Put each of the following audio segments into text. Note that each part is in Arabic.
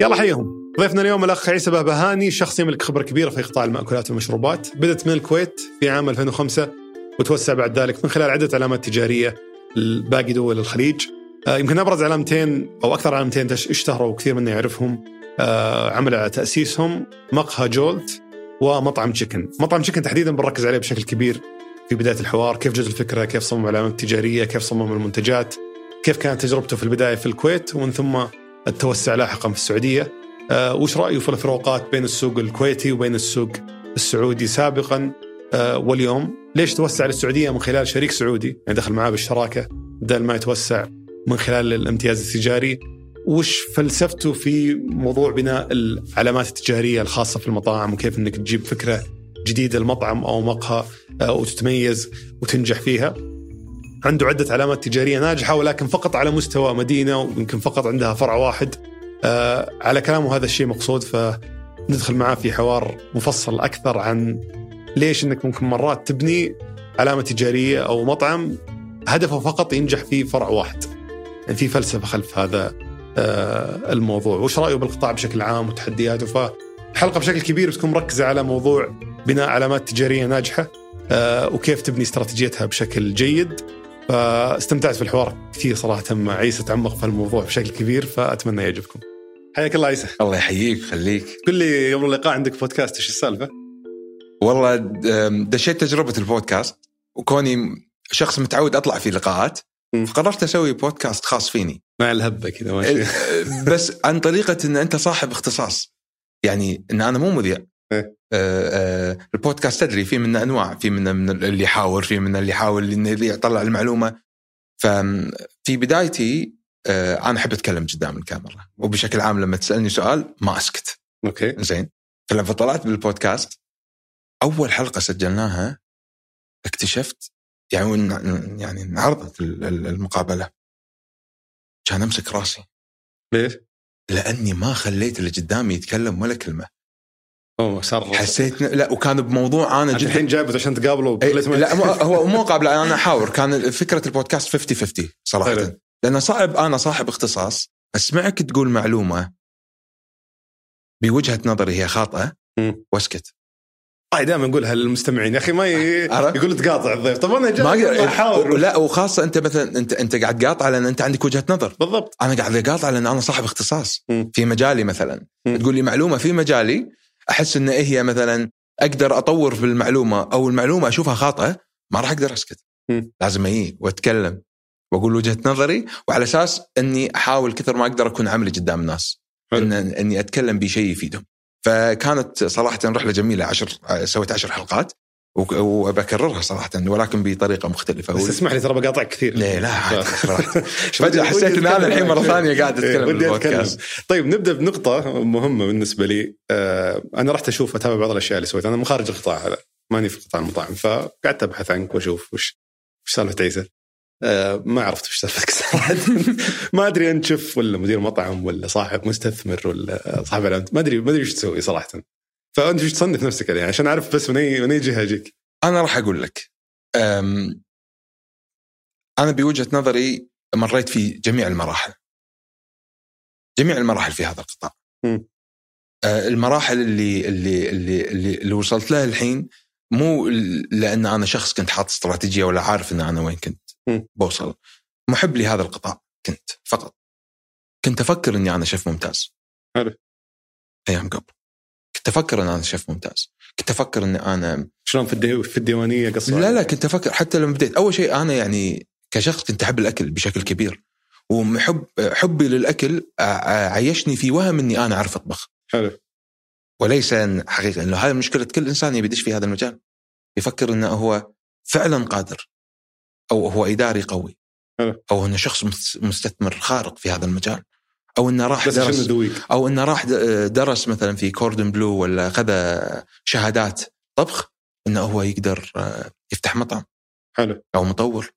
يلا حيهم ضيفنا اليوم الأخ عيسى بهبهاني شخص يملك خبرة كبيرة في قطاع المأكولات والمشروبات. بدأت من الكويت في عام 2005 وتوسع بعد ذلك من خلال عدة علامات تجارية لباقي دول الخليج. آه، يمكن أبرز علامتين أو أكثر علامتين اشتهروا وكثير منا يعرفهم آه، عمل على تأسيسهم مقهى جولت ومطعم تشيكن. مطعم تشيكن تحديدا بنركز عليه بشكل كبير في بداية الحوار. كيف جت الفكرة؟ كيف صمم العلامات التجاريه كيف صمم المنتجات؟ كيف كانت تجربته في البداية في الكويت؟ ومن ثم التوسع لاحقا في السعودية. آه، وش رايه في الفروقات بين السوق الكويتي وبين السوق السعودي سابقا؟ آه، واليوم ليش توسع للسعودية من خلال شريك سعودي؟ يعني دخل معاه بالشراكة بدل ما يتوسع من خلال الامتياز التجاري. وش فلسفته في موضوع بناء العلامات التجارية الخاصة في المطاعم وكيف إنك تجيب فكرة جديدة لمطعم أو مقهى آه، وتتميز وتنجح فيها؟ عنده عدة علامات تجارية ناجحة ولكن فقط على مستوى مدينة ويمكن فقط عندها فرع واحد. آه، على كلامه هذا الشيء مقصود فندخل معاه في حوار مفصل أكثر عن ليش إنك ممكن مرات تبني علامة تجارية أو مطعم هدفه فقط ينجح في فرع واحد. يعني في فلسفة خلف هذا آه، الموضوع، وش رأيه بالقطاع بشكل عام وتحدياته؟ فالحلقة بشكل كبير بتكون مركزة على موضوع بناء علامات تجارية ناجحة آه، وكيف تبني استراتيجيتها بشكل جيد. فاستمتعت في الحوار كثير صراحة مع عيسى تعمق في الموضوع بشكل كبير فأتمنى يعجبكم. حياك الله عيسى. الله يحييك خليك قل لي يوم اللقاء عندك بودكاست إيش السالفة؟ والله دشيت تجربة البودكاست وكوني شخص متعود أطلع في لقاءات. فقررت أسوي بودكاست خاص فيني مع الهبة كذا ماشي بس عن طريقة إن أنت صاحب اختصاص يعني إن أنا مو مذيع البودكاست تدري في منه أنواع في منه من اللي يحاور في منه اللي يحاول انه يطلع المعلومة. ففي بدايتي آه، أنا أحب أتكلم قدام الكاميرا وبشكل عام لما تسألني سؤال ما أسكت. أوكي. زين. فلما طلعت بالبودكاست أول حلقة سجلناها اكتشفت يعني يعني انعرضت ال- ال- المقابلة. كان أمسك راسي. ليش؟ لأني ما خليت اللي قدامي يتكلم ولا كلمة. أوه صار حسيت لا وكان بموضوع أنا جدا الحين جابت عشان تقابله إيه، لا هو مو قابلة أنا أحاور. كان فكرة البودكاست 50 50 صراحة. حلو. لأن صعب أنا صاحب اختصاص أسمعك تقول معلومة بوجهة نظري هي خاطئة. وأسكت. والله دائما نقولها للمستمعين يا أخي ما ي... يقول تقاطع الضيف. طب أنا ما جاي احاور لا وخاصة أنت مثلا انت أنت قاعد تقاطع لأن أنت عندك وجهة نظر. بالضبط. أنا قاعد أقاطع لأن أنا صاحب اختصاص. في مجالي مثلا. تقول لي معلومة في مجالي أحس إن إيه هي مثلا أقدر أطور في المعلومة أو المعلومة أشوفها خاطئة ما راح أقدر أسكت. لازم أجي وأتكلم وأقول وجهة نظري وعلى أساس إني أحاول كثر ما أقدر أكون عملي قدام الناس. إن إني أتكلم بشيء يفيدهم فكانت صراحة رحلة جميلة عشر سويت عشر حلقات وبكررها صراحة ولكن بطريقة مختلفة. بس اسمح لي ترى بقاطعك كثير. ليه لا فجاه حسيت إن أنا الحين مرة. ثانية قاعد إيه، أتكلم ودي بالبودكاست. طيب نبدأ بنقطة مهمة بالنسبة لي. آه أنا رحت أشوف أتابع بعض الأشياء اللي سويتها. أنا من خارج القطاع هذا. ماني في قطاع المطاعم. فقعدت أبحث عنك وأشوف وش وش سالفة عيسى آه ما عرفت وش سالفتك صراحة. ما أدري أنت شيف ولا مدير مطعم ولا صاحب مستثمر ولا صاحب ما ادري ما أدري وش تسوي صراحة. فأنت وش تصنف نفسك يعني عشان أعرف بس من اي من أي جهة أجيك. أنا راح أقول لك أم، أنا بوجهة نظري مريت في جميع المراحل. جميع المراحل في هذا القطاع. آه، المراحل اللي اللي اللي اللي, اللي وصلت لها الحين مو لأن أنا شخص كنت حاط استراتيجية ولا عارف إن أنا وين كنت. بوصل. محب لهذا القطاع كنت فقط. كنت أفكر إني أنا شيف ممتاز. حلو. أيام قبل. كنت أفكر إن أنا شيف ممتاز. كنت أفكر إني أنا شلون في الدي... في الديوانية قصة؟ لا لا كنت أفكر حتى لما بديت. أول شيء أنا يعني كشخص كنت أحب الأكل بشكل كبير. وحب حبي للأكل عيشني في وهم إني أنا أعرف أطبخ. حلو. وليس حقيقة إنه هذه مشكلة كل إنسان يبي يدش في هذا المجال. يفكر إنه هو فعلا قادر. أو هو إداري قوي. حلو. أو إنه شخص مس- مستثمر خارق في هذا المجال. أو إنه راح بس درس أو إنه راح درس مثلا في Cordon Bleu ولا اخذ شهادات طبخ إنه هو يقدر آه، يفتح مطعم حلو. أو مطور.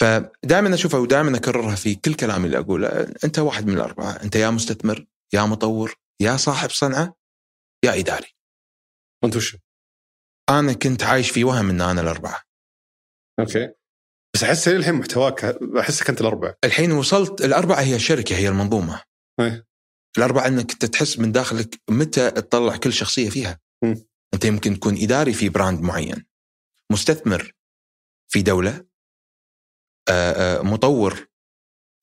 فدائما أشوفها ودائما أكررها في كل كلامي اللي أقوله. أنت واحد من الأربعة. أنت يا مستثمر يا مطور يا صاحب صنعة يا إداري. وانت وش؟ أنا كنت عايش في وهم إن أنا الأربعة. أوكي. بس أحس الحين محتواك أحسك أنت الاربع الحين وصلت الأربعة هي الشركة هي المنظومة. إيه. الأربعة إنك أنت تحس من داخلك متى تطلع كل شخصية فيها م. أنت يمكن تكون إداري في brand معين مستثمر في دولة آه، آه، مطور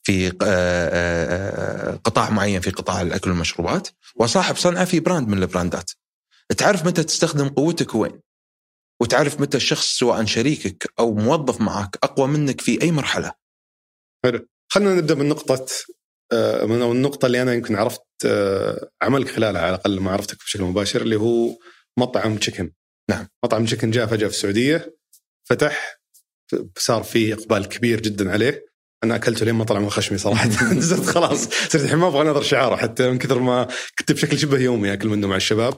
في آه، قطاع معين في قطاع الأكل والمشروبات وصاحب صنعة في brand من البراندات تعرف متى تستخدم قوتك وين وتعرف متى الشخص سواء شريكك أو موظف معك أقوى منك في أي مرحلة خلينا نبدأ من نقطه آه، من النقطة اللي أنا يمكن عرفت آه، عملك خلالها على الأقل ما عرفتك بشكل مباشر اللي هو مطعم تشيكن نعم. مطعم تشيكن جاء فجأة في السعودية فتح صار في إقبال كبير جدا عليه. أنا أكلته لين ما طلع من خشمي صراحة. نزلت خلاص صرت الحين ما أبغى أنظر شعاره حتى من كثر ما كنت بشكل شبه يومي أكل منه مع الشباب.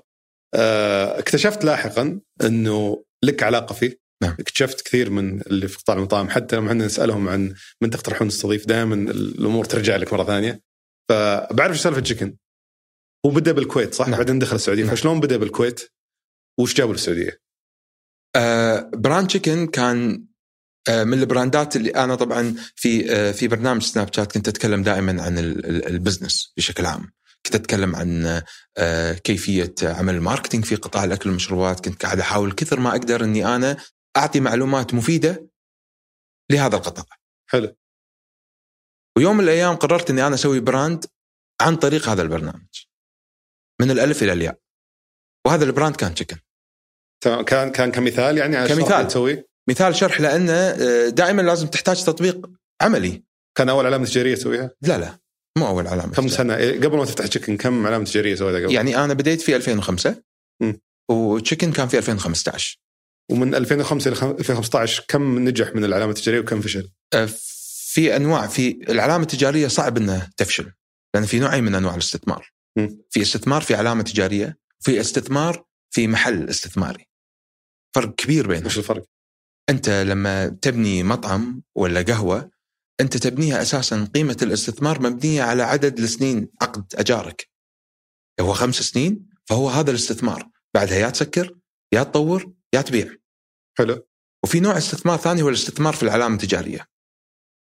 آه، اكتشفت لاحقا إنه لك علاقة فيه. نعم. اكتشفت كثير من اللي في قطاع المطاعم حتى لما إحنا نسألهم عن من تقترحون نستضيف دائما الأمور ترجع لك مرة ثانية فبعرف إيش سالفة Chicken هو بدأ بالكويت صح؟ نعم. بعدين دخل السعودية نعم. فشلون بدأ بالكويت؟ وش جابه للسعودية؟ آه، brand Chicken كان آه، من البراندات اللي أنا طبعا في آه، في برنامج Snapchat كنت أتكلم دائما عن ال- ال- ال business بشكل عام كنت أتكلم عن آه، كيفية عمل ال marketing في قطاع الأكل والمشروبات كنت قاعد أحاول كثر ما أقدر إني أنا أعطي معلومات مفيدة لهذا القطاع. حلو. ويوم من الأيام قررت إني أنا أسوي brand عن طريق هذا البرنامج من الألف إلى الياء. وهذا ال brand كان Chicken تمام. كان كان كمثال يعني على كمثال. تسويه؟ مثال شرح لأنه آه، دائما لازم تحتاج تطبيق عملي. كان أول علامة تجارية تسويها؟ لا لا مو أول علامة كم سنة؟ إيه، قبل ما تفتح تشيكن كم علامة تجارية سويتها قبل؟ يعني أنا بديت في 2005 مم. وتشيكن كان في 2015 ومن 2005 إلى 2015 كم نجح من العلامة التجارية وكم فشل؟ آه، في أنواع في العلامة التجارية صعب إنها تفشل لأن في نوعين من أنواع الاستثمار. في استثمار في علامة تجارية في استثمار في محل استثماري فرق كبير بينهم وش الفرق؟ أنت لما تبني مطعم ولا قهوة أنت تبنيها أساسا قيمة الاستثمار مبنية على عدد السنين عقد أجارك هو خمس سنين فهو هذا الاستثمار بعدها يا تسكر يا تطور يا تبيع. حلو. وفي نوع استثمار ثاني هو الاستثمار في العلامة التجارية.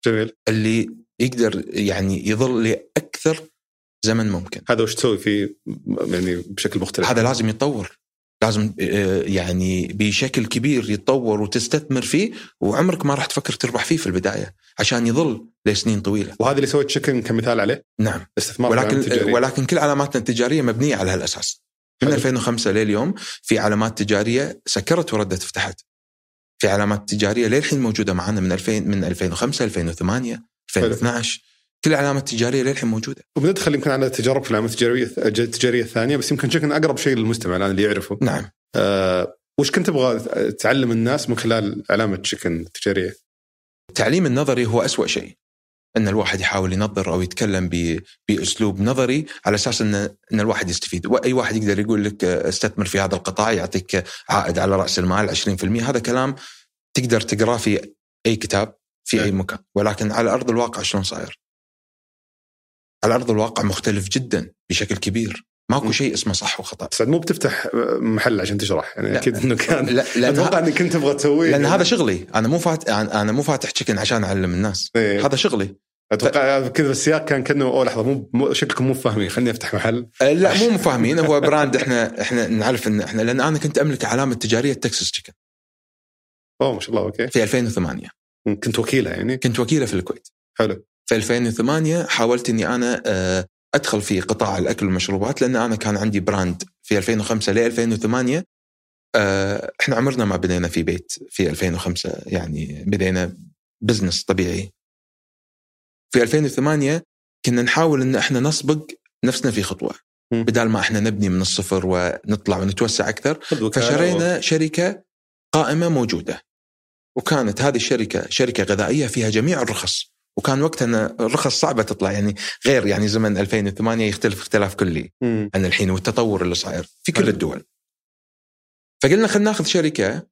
جميل. اللي يقدر يعني يظل لاكثر زمن ممكن. هذا وش تسوي فيه؟ يعني بشكل مختلف؟ هذا لازم يتطور. لازم آه، يعني بشكل كبير يتطور وتستثمر فيه وعمرك ما راح تفكر تربح فيه في البداية عشان يظل لسنين طويلة. وهذا اللي سويت تشيكن كمثال عليه؟ نعم. استثمار ولكن. ولكن كل علاماتنا التجارية مبنية على هالأساس. من حلو. 2005 لليوم في علامات تجارية سكرت وردت فتحت في علامات تجارية للحين موجودة معنا من 2000 من 2005 2008 2012 كل العلامات التجارية للحين موجودة. وبندخل يمكن على تجارب في العلامات التجارية التجارية الثانية بس يمكن تشيكن أقرب شيء للمستمع الآن اللي يعرفه. نعم. آه وش كنت تبغى تعلم الناس من خلال علامة تشيكن التجارية؟ التعليم النظري هو أسوأ شيء. أن الواحد يحاول ينظر أو يتكلم بأسلوب نظري على أساس ان أن الواحد يستفيد، وأي واحد يقدر يقول لك آه، استثمر في هذا القطاع يعطيك عائد على رأس المال 20% هذا كلام تقدر تقراه في أي كتاب في أي مكان، ولكن على أرض الواقع شلون صاير؟ على أرض الواقع مختلف جدا بشكل كبير، ماكو. شيء اسمه صح وخطأ. سعد مو بتفتح محل عشان تشرح يعني لا. أكيد إنه كان لا لأن, أتوقع إنك كنت تبغى تسويه. لأن هذا شغلي، أنا مو فات- أنا مو فاتح Chicken عشان أعلم الناس، إيه. هذا شغلي. أتوقع كذا السياق كان كأنه أوه لحظة مو مو- شكلكم مو فاهمين. خليني أفتح محل. آه، لا مو مفاهمين. هو brand إحنا إحنا نعرف ان إحنا لأن أنا كنت أملك علامة تجارية Texas Chicken أوه ما شاء الله okay. في 2008 كنت وكيله يعني. كنت وكيله في الكويت. حلو. في 2008 حاولت إني أنا آه، أدخل في قطاع الأكل والمشروبات لأن أنا كان عندي brand في 2005 ل 2008 آه، إحنا عمرنا ما بدينا في بيت في 2005 يعني بدينا business طبيعي. في 2008 كنا نحاول إن إحنا نسبق نفسنا في خطوة. بدال ما إحنا نبني من الصفر ونطلع ونتوسع أكثر فشرينا شركة قائمة موجودة. وكانت هذه الشركة شركة غذائية فيها جميع الرخص. وكان وقتها أن الرخص صعبة تطلع يعني غير يعني زمن 2008 يختلف اختلاف كلي. مم. عن الحين والتطور اللي صاير في كل حلو. الدول فقلنا خلينا ناخذ شركة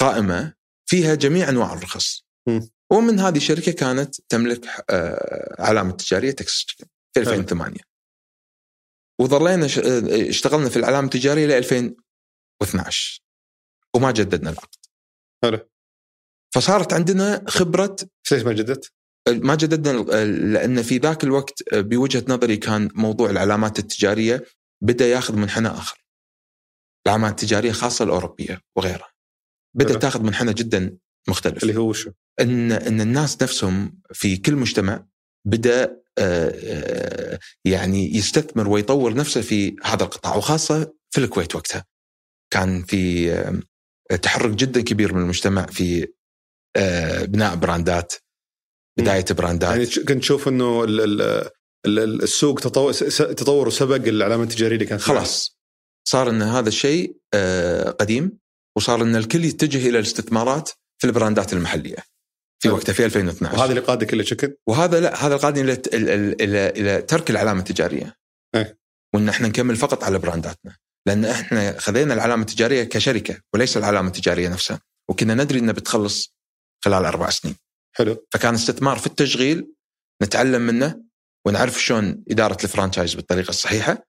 قائمة فيها جميع أنواع الرخص مم. ومن هذه الشركة كانت تملك آه، علامة تجارية تكساس في 2008 وظلينا آه، اشتغلنا في العلامة التجارية ل 2012 وما جددنا العقد حلو فصارت عندنا خبرة ليش ما جددت؟ ما جددنا لأن في ذاك الوقت بوجهة نظري كان موضوع العلامات التجارية بدا ياخذ منحنى آخر. العلامات التجارية خاصة الأوروبية وغيرها. بدا تاخذ منحنى جدا مختلف. اللي هو شو؟ ان إن الناس نفسهم في كل مجتمع بدا يعني يستثمر ويطور نفسه في هذا القطاع وخاصة في الكويت وقتها. كان في تحرك جدا كبير من المجتمع في بناء براندات بداية براندات. يعني كنت تشوف إنه السوق تطور تطور وسبق العلامة التجارية اللي كانت خلاص. صار إن هذا الشيء قديم وصار إن الكل يتجه إلى الاستثمارات في البراندات المحلية في وقتها في 2012 وهذا اللي قادك إلى شكل؟ وهذا لا هذا القادني إلى إلى إلى ترك العلامة التجارية. أه. وإن إحنا نكمل فقط على برانداتنا. لأن إحنا خذينا العلامة التجارية كشركة وليس العلامة التجارية نفسها. وكنا ندري إنها بتخلص خلال أربع سنين. حلو. فكان استثمار في التشغيل نتعلم منه ونعرف شلون إدارة الفرانشايز بالطريقة الصحيحة.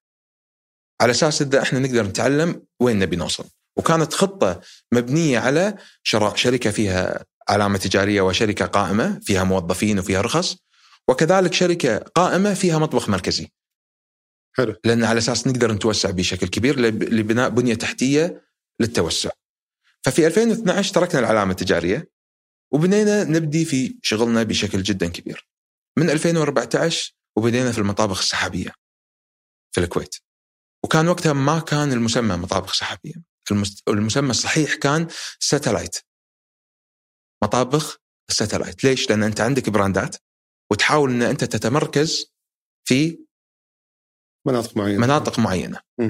على أساس إذا إحنا نقدر نتعلم وين نبي نوصل. وكانت خطة مبنية على شراء شركة فيها علامة تجارية وشركة قائمة فيها موظفين وفيها رخص وكذلك شركة قائمة فيها مطبخ مركزي. حلو. لأن على أساس نقدر نتوسع بشكل كبير لبناء بنية تحتية للتوسع. ففي 2012 تركنا العلامة التجارية. وبدينا نبدي في شغلنا بشكل جدا كبير. من 2014 وبدينا في المطابخ السحابية في الكويت. وكان وقتها ما كان المسمى مطابخ سحابية. المسمى الصحيح كان satellite. مطابخ ال satellite ليش؟ لأن أنت عندك براندات وتحاول إن أنت تتمركز في مناطق معينة. مناطق معينة. م.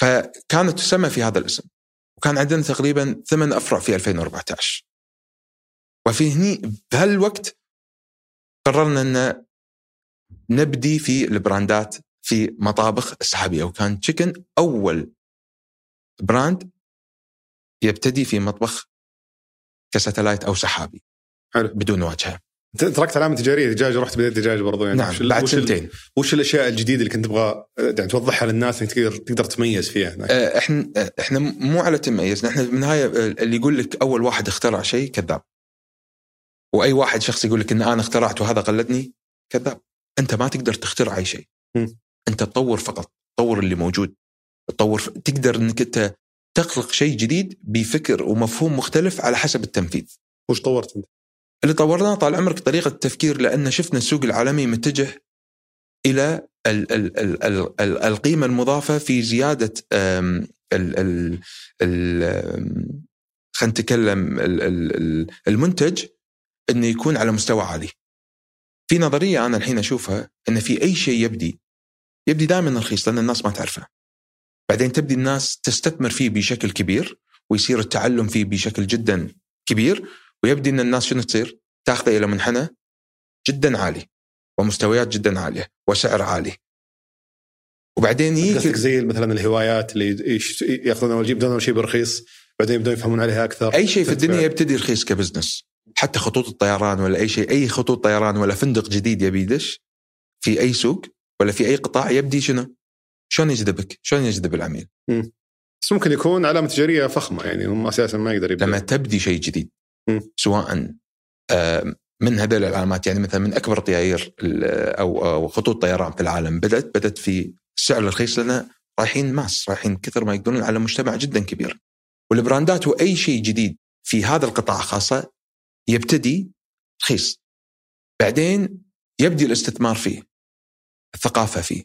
فكانت تسمى في هذا الاسم. وكان عندنا تقريبا ثمان أفرع في 2014 وفي هني بهالوقت قررنا إن نبدي في البراندات في مطابخ السحابية. وكان Chicken أول brand يبتدي في مطبخ ك satellite أو سحابي. حلو. بدون واجهة. تركت علامة تجارية دجاج ورحت بديت دجاج برضو يعني. نعم بعد سنتين. وش الأشياء الجديدة اللي كنت تبغى يعني توضحها للناس إنك تقدر تقدر تميز فيها هناك. آه، إحنا إحنا مو على تميز. إحنا في النهاية اللي يقول لك أول واحد اخترع شيء كذاب. وأي واحد شخص يقول لك إن أنا اخترعت وهذا قلدني كذاب أنت ما تقدر تخترع أي شيء. أنت تطور فقط تطور اللي موجود تطور ف... تقدر إنك أنت تخلق شيء جديد بفكر ومفهوم مختلف على حسب التنفيذ وش طورت أنت؟ اللي طورناه طال عمرك طريقة التفكير لأن شفنا السوق العالمي متجه إلى ال ال ال ال ال القيمة المضافة في زيادة ال ال ال خلينا نتكلم المنتج إنه يكون على مستوى عالي. في نظرية أنا الحين أشوفها إن في أي شيء يبدي يبدي دائما رخيص لأن الناس ما تعرفه. بعدين تبدي الناس تستثمر فيه بشكل كبير ويصير التعلم فيه بشكل جدا كبير ويبدي إن الناس شنو تصير؟ تاخذه إلى منحنى جدا عالي ومستويات جدا عالية وسعر عالي. وبعدين يجي زي مثلا الهوايات اللي ياخذون أول شيء يبدون أول شيء برخيص بعدين يبدون يفهمون عليها أكثر أي شيء في الدنيا يبتدي رخيص كبزنس حتى خطوط الطيران ولا أي شيء أي خطوط طيران ولا فندق جديد يبي يدش في أي سوق ولا في أي قطاع يبدي شنو؟ شلون يجذبك؟ شلون يجذب العميل؟ م. بس ممكن يكون علامة تجارية فخمة يعني هم أساسا ما يقدر يبدأ. لما تبدي شيء جديد م. سواء من هذول العلامات يعني مثلا من أكبر الطيارير أو أو خطوط طيران في العالم بدأت بدأت في السعر الرخيص لأن رايحين ماس رايحين كثر ما يقدرون على مجتمع جدا كبير والبراندات وأي شيء جديد في هذا القطاع خاصة يبتدي رخيص. بعدين يبدي الاستثمار فيه الثقافة فيه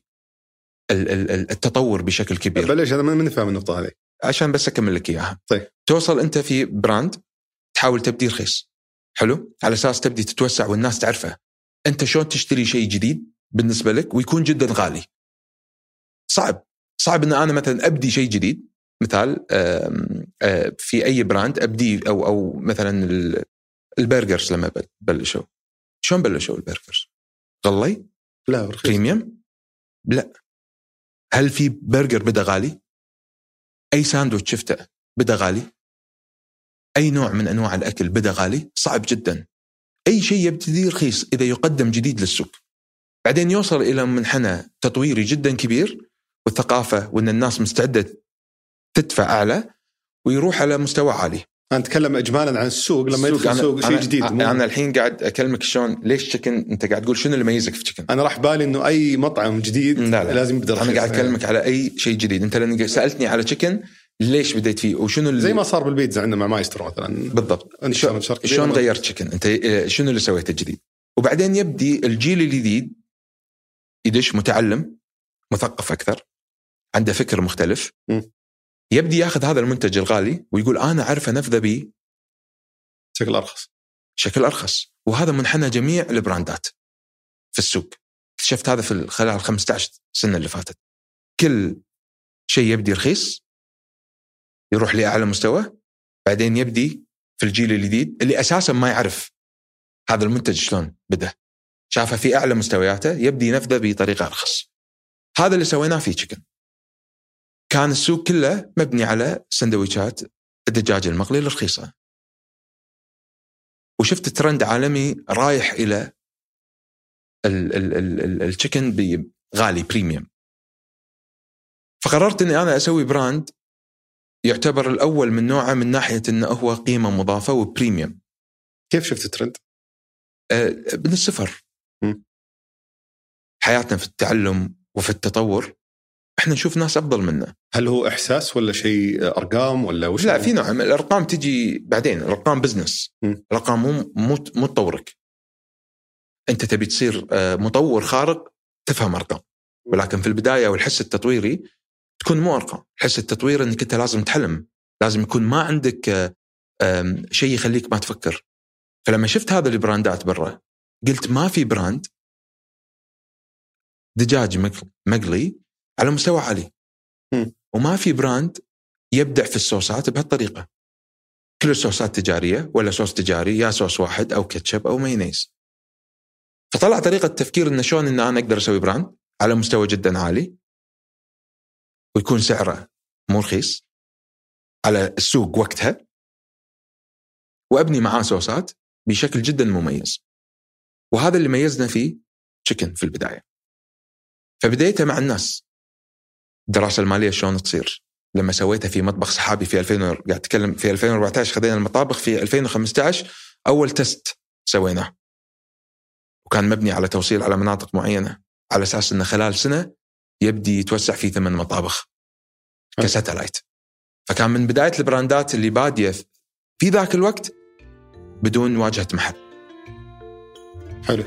التطور بشكل كبير. بلش أنا ماني فاهم النقطة هذه. عشان بس أكمل لك إياها. طيب. توصل أنت في brand تحاول تبدي رخيص. حلو؟ على أساس تبدي تتوسع والناس تعرفه. أنت شلون تشتري شيء جديد بالنسبة لك ويكون جدا غالي؟ صعب. صعب إن أنا مثلا أبدي شيء جديد. مثال في أي brand أبدي أو أو مثلا ال burgers لما بلشوا شلون بلشوا ال burgers؟ غالي؟ لا رخيص premium؟ لا هل في برجر بدا غالي؟ أي ساندويتش شفته بدا غالي؟ أي نوع من أنواع الأكل بدا غالي؟ صعب جدا. أي شيء يبتدي رخيص إذا يقدم جديد للسوق. بعدين يوصل إلى منحنى تطويري جدا كبير والثقافة وإن الناس مستعدة تدفع أعلى ويروح على مستوى عالي. أنا أتكلم اجمالا عن السوق لما السوق يدخل أنا- السوق شيء أنا جديد. مو- أنا الحين قاعد أكلمك شلون ليش تشيكن أنت قاعد تقول شنو اللي يميزك في تشيكن أنا راح بالي إنه أي مطعم جديد لا لا. لازم يبدأ أنا. قاعد أكلمك على أي شيء جديد. أنت لأن سألتني على تشيكن ليش بديت فيه؟ وشنو اللي زي ما صار بالبيتزا عندنا مع مايسترو مثلا. بالضبط. شلون غيرت تشيكن أنت آه، شنو اللي سويته جديد؟ وبعدين يبدي الجيل الجديد يدش متعلم مثقف أكثر عنده فكر مختلف م. يبدي ياخذ هذا المنتج الغالي ويقول أنا أعرف أنفذه به بشكل أرخص. بشكل أرخص. وهذا منحنى جميع البراندات في السوق. اكتشفت هذا في خلال 15 سنة اللي فاتت. كل شيء يبدي رخيص يروح لأعلى مستوى بعدين يبدي في الجيل الجديد اللي أساسا ما يعرف هذا المنتج شلون بدأ. شافه في أعلى مستوياته يبدي ينفذه بطريقة أرخص. هذا اللي سويناه في تشيكن كان السوق كله مبني على سندويشات الدجاج المقلي الرخيصه وشفت ترند عالمي رايح إلى ال- ال- ال- ال- ال chicken بغالي premium فقررت إني أنا أسوي brand يعتبر الأول من نوعه من ناحية إنه هو قيمة مضافة و premium. كيف شفت الترند؟ آه، من الصفر. حياتنا في التعلم وفي التطور. إحنا نشوف ناس أفضل منا. هل هو إحساس ولا شيء أرقام ولا وش لا؟ في نوع. من الأرقام تجي بعدين. الأرقام business م. الأرقام مو مو مو تطورك. أنت تبي تصير آه، مطور خارق تفهم أرقام. ولكن في البداية والحس التطويري تكون مو أرقام. الحس التطويري إنك أنت لازم تحلم. لازم يكون ما عندك آه، شيء يخليك ما تفكر. فلما شفت هذا البراندات برا قلت ما في brand. دجاج مق- مقلي على مستوى عالي. م. وما في brand يبدع في الصوصات بهالطريقة. كل الصوصات تجارية ولا صوص تجاري يا صوص واحد أو كاتشب أو مايونيز. فطلع طريقة تفكير إنه شلون إن أنا أقدر أسوي brand على مستوى جدا عالي ويكون سعره مو رخيص على السوق وقتها وأبني معاه صوصات بشكل جدا مميز. وهذا اللي ميزنا فيه Chicken في البداية. فبديته مع الناس. الدراسة المالية شلون تصير؟ لما سويتها في مطبخ صحابي في 2000 و- قاعد أتكلم في 2014 خذينا المطابخ في 2015 أول تست سويناه. وكان مبني على توصيل على مناطق معينة على أساس انه خلال سنة يبدي يتوسع في ثمان مطابخ كساتلايت. فكان من بداية البراندات اللي بادية في ذاك الوقت بدون واجهة محل. حلو.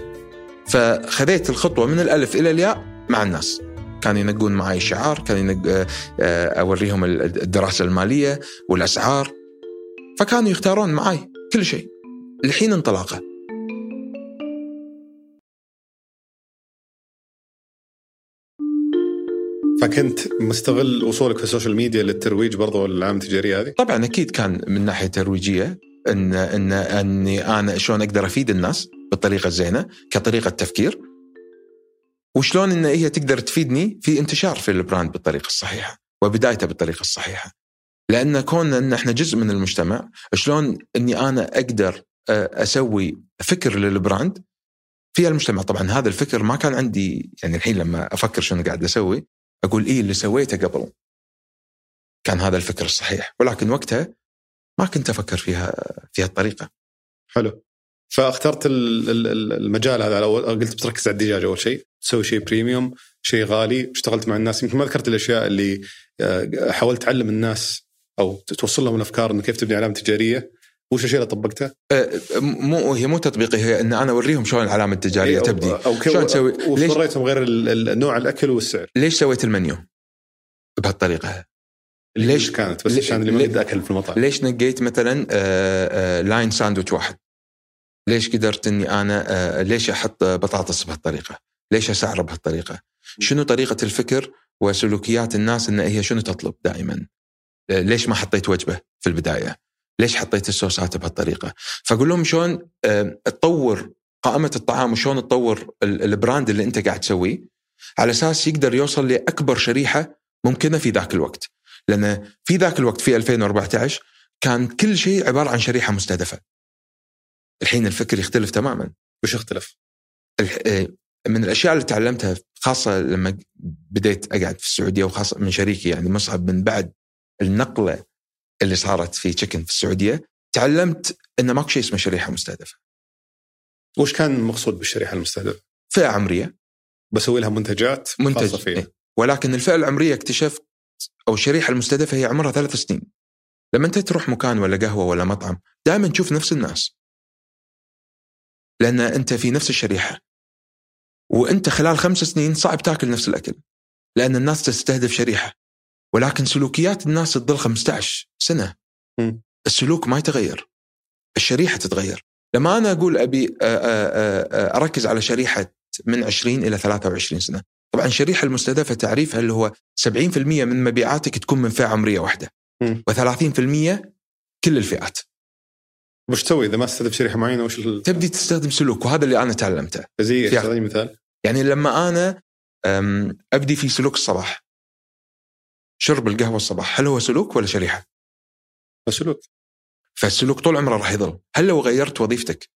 فخذيت الخطوة من الألف إلى الياء مع الناس. كانوا ينقون معي شعار كان ينق... آه، آه، أوريهم الدراسة المالية والأسعار فكانوا يختارون معي كل شيء. الحين انطلاقة. فكنت مستغل وصولك في ال social media للترويج برضو العلامه التجارية هذه؟ طبعا أكيد كان من ناحية ترويجية ان ان إني أنا شلون أقدر أفيد الناس بالطريقة الزينة كطريقة تفكير. وشلون إن هي تقدر تفيدني في انتشار في ال brand بالطريقة الصحيحة وبدايته بالطريقة الصحيحة. لأن كون إن إحنا جزء من المجتمع شلون إني أنا أقدر آه، أسوي فكر لل brand؟ في المجتمع طبعا هذا الفكر ما كان عندي يعني الحين لما أفكر شنو قاعد أسوي أقول إيه اللي سويته قبل. كان هذا الفكر الصحيح. ولكن وقتها ما كنت أفكر فيها في هالطريقة. حلو. فاخترت ال- ال- ال- المجال هذا. قلت بتركز على الدجاج أول شيء. تسوي شيء بريميوم شيء غالي. اشتغلت مع الناس يمكن ما ذكرت الأشياء اللي آه، حاولت تعلم الناس أو توصل لهم الأفكار إنه كيف تبني علامة تجارية. وش الشيء اللي طبقته؟ أه، مو هي مو تطبيقي هي إن أنا أوريهم شلون العلامة التجارية أو- تبدي. كيف شلون تسوي؟ ليش؟ غير نوع الأكل والسعر؟ ليش سويت المنيو بهالطريقة؟ ليش؟ كانت بس عشان اللي ما قد أكل في المطعم ليش نقيت مثلا آه، آه، line ساندويتش واحد؟ ليش قدرت إني أنا آه، ليش أحط بطاطس بهالطريقة؟ ليش اسعره بهالطريقه شنو طريقة الفكر وسلوكيات الناس إن هي شنو تطلب دائما؟ آه، ليش ما حطيت وجبة في البداية؟ ليش حطيت الصوصات بهالطريقة؟ فأقول لهم شلون آه، تطور قائمة الطعام وشلون تطور ال- البراند اللي أنت قاعد تسويه على أساس يقدر يوصل لأكبر شريحة ممكنة في ذاك الوقت. لأن في ذاك الوقت في 2014 كان كل شيء عبارة عن شريحة مستهدفة. الحين الفكر يختلف تماما. وش اختلف؟ من الأشياء اللي تعلمتها خاصة لما بديت أقعد في السعودية وخاصة من شريكي يعني مصعب من بعد النقلة اللي صارت في تشيكن في السعودية تعلمت إن ماكو شيء اسمه شريحة مستهدفة. وش كان المقصود بالشريحة المستهدفة؟ فئة عمرية. بسوي لها منتجات منتج خاصه فيها. إيه. ولكن الفئة العمرية اكتشفت أو الشريحة المستهدفة هي عمرها ثلاث سنين. لما أنت تروح مكان ولا قهوة ولا مطعم دائما تشوف نفس الناس. لأن أنت في نفس الشريحة. وانت خلال خمس سنين صعب تاكل نفس الأكل لأن الناس تستهدف شريحة ولكن سلوكيات الناس تظل 15 سنة. م. السلوك ما يتغير الشريحة تتغير. لما أنا أقول أبي أركز على شريحة من 20 إلى 23 سنة. طبعا الشريحة المستهدفة تعريفها اللي هو 70% من مبيعاتك تكون من فئة عمرية واحدة. مم. و30% كل الفئات. وش تسوي إذا ما تستهدف شريحة معينة؟ وش ال- تبدي تستخدم سلوك وهذا اللي أنا تعلمته. زي إيش؟ اعطيني مثال؟ يعني لما أنا أبدي في سلوك الصباح. شرب القهوة الصباح هل هو سلوك ولا شريحة؟ سلوك. فالسلوك طول عمره راح يظل. هل لو غيرت وظيفتك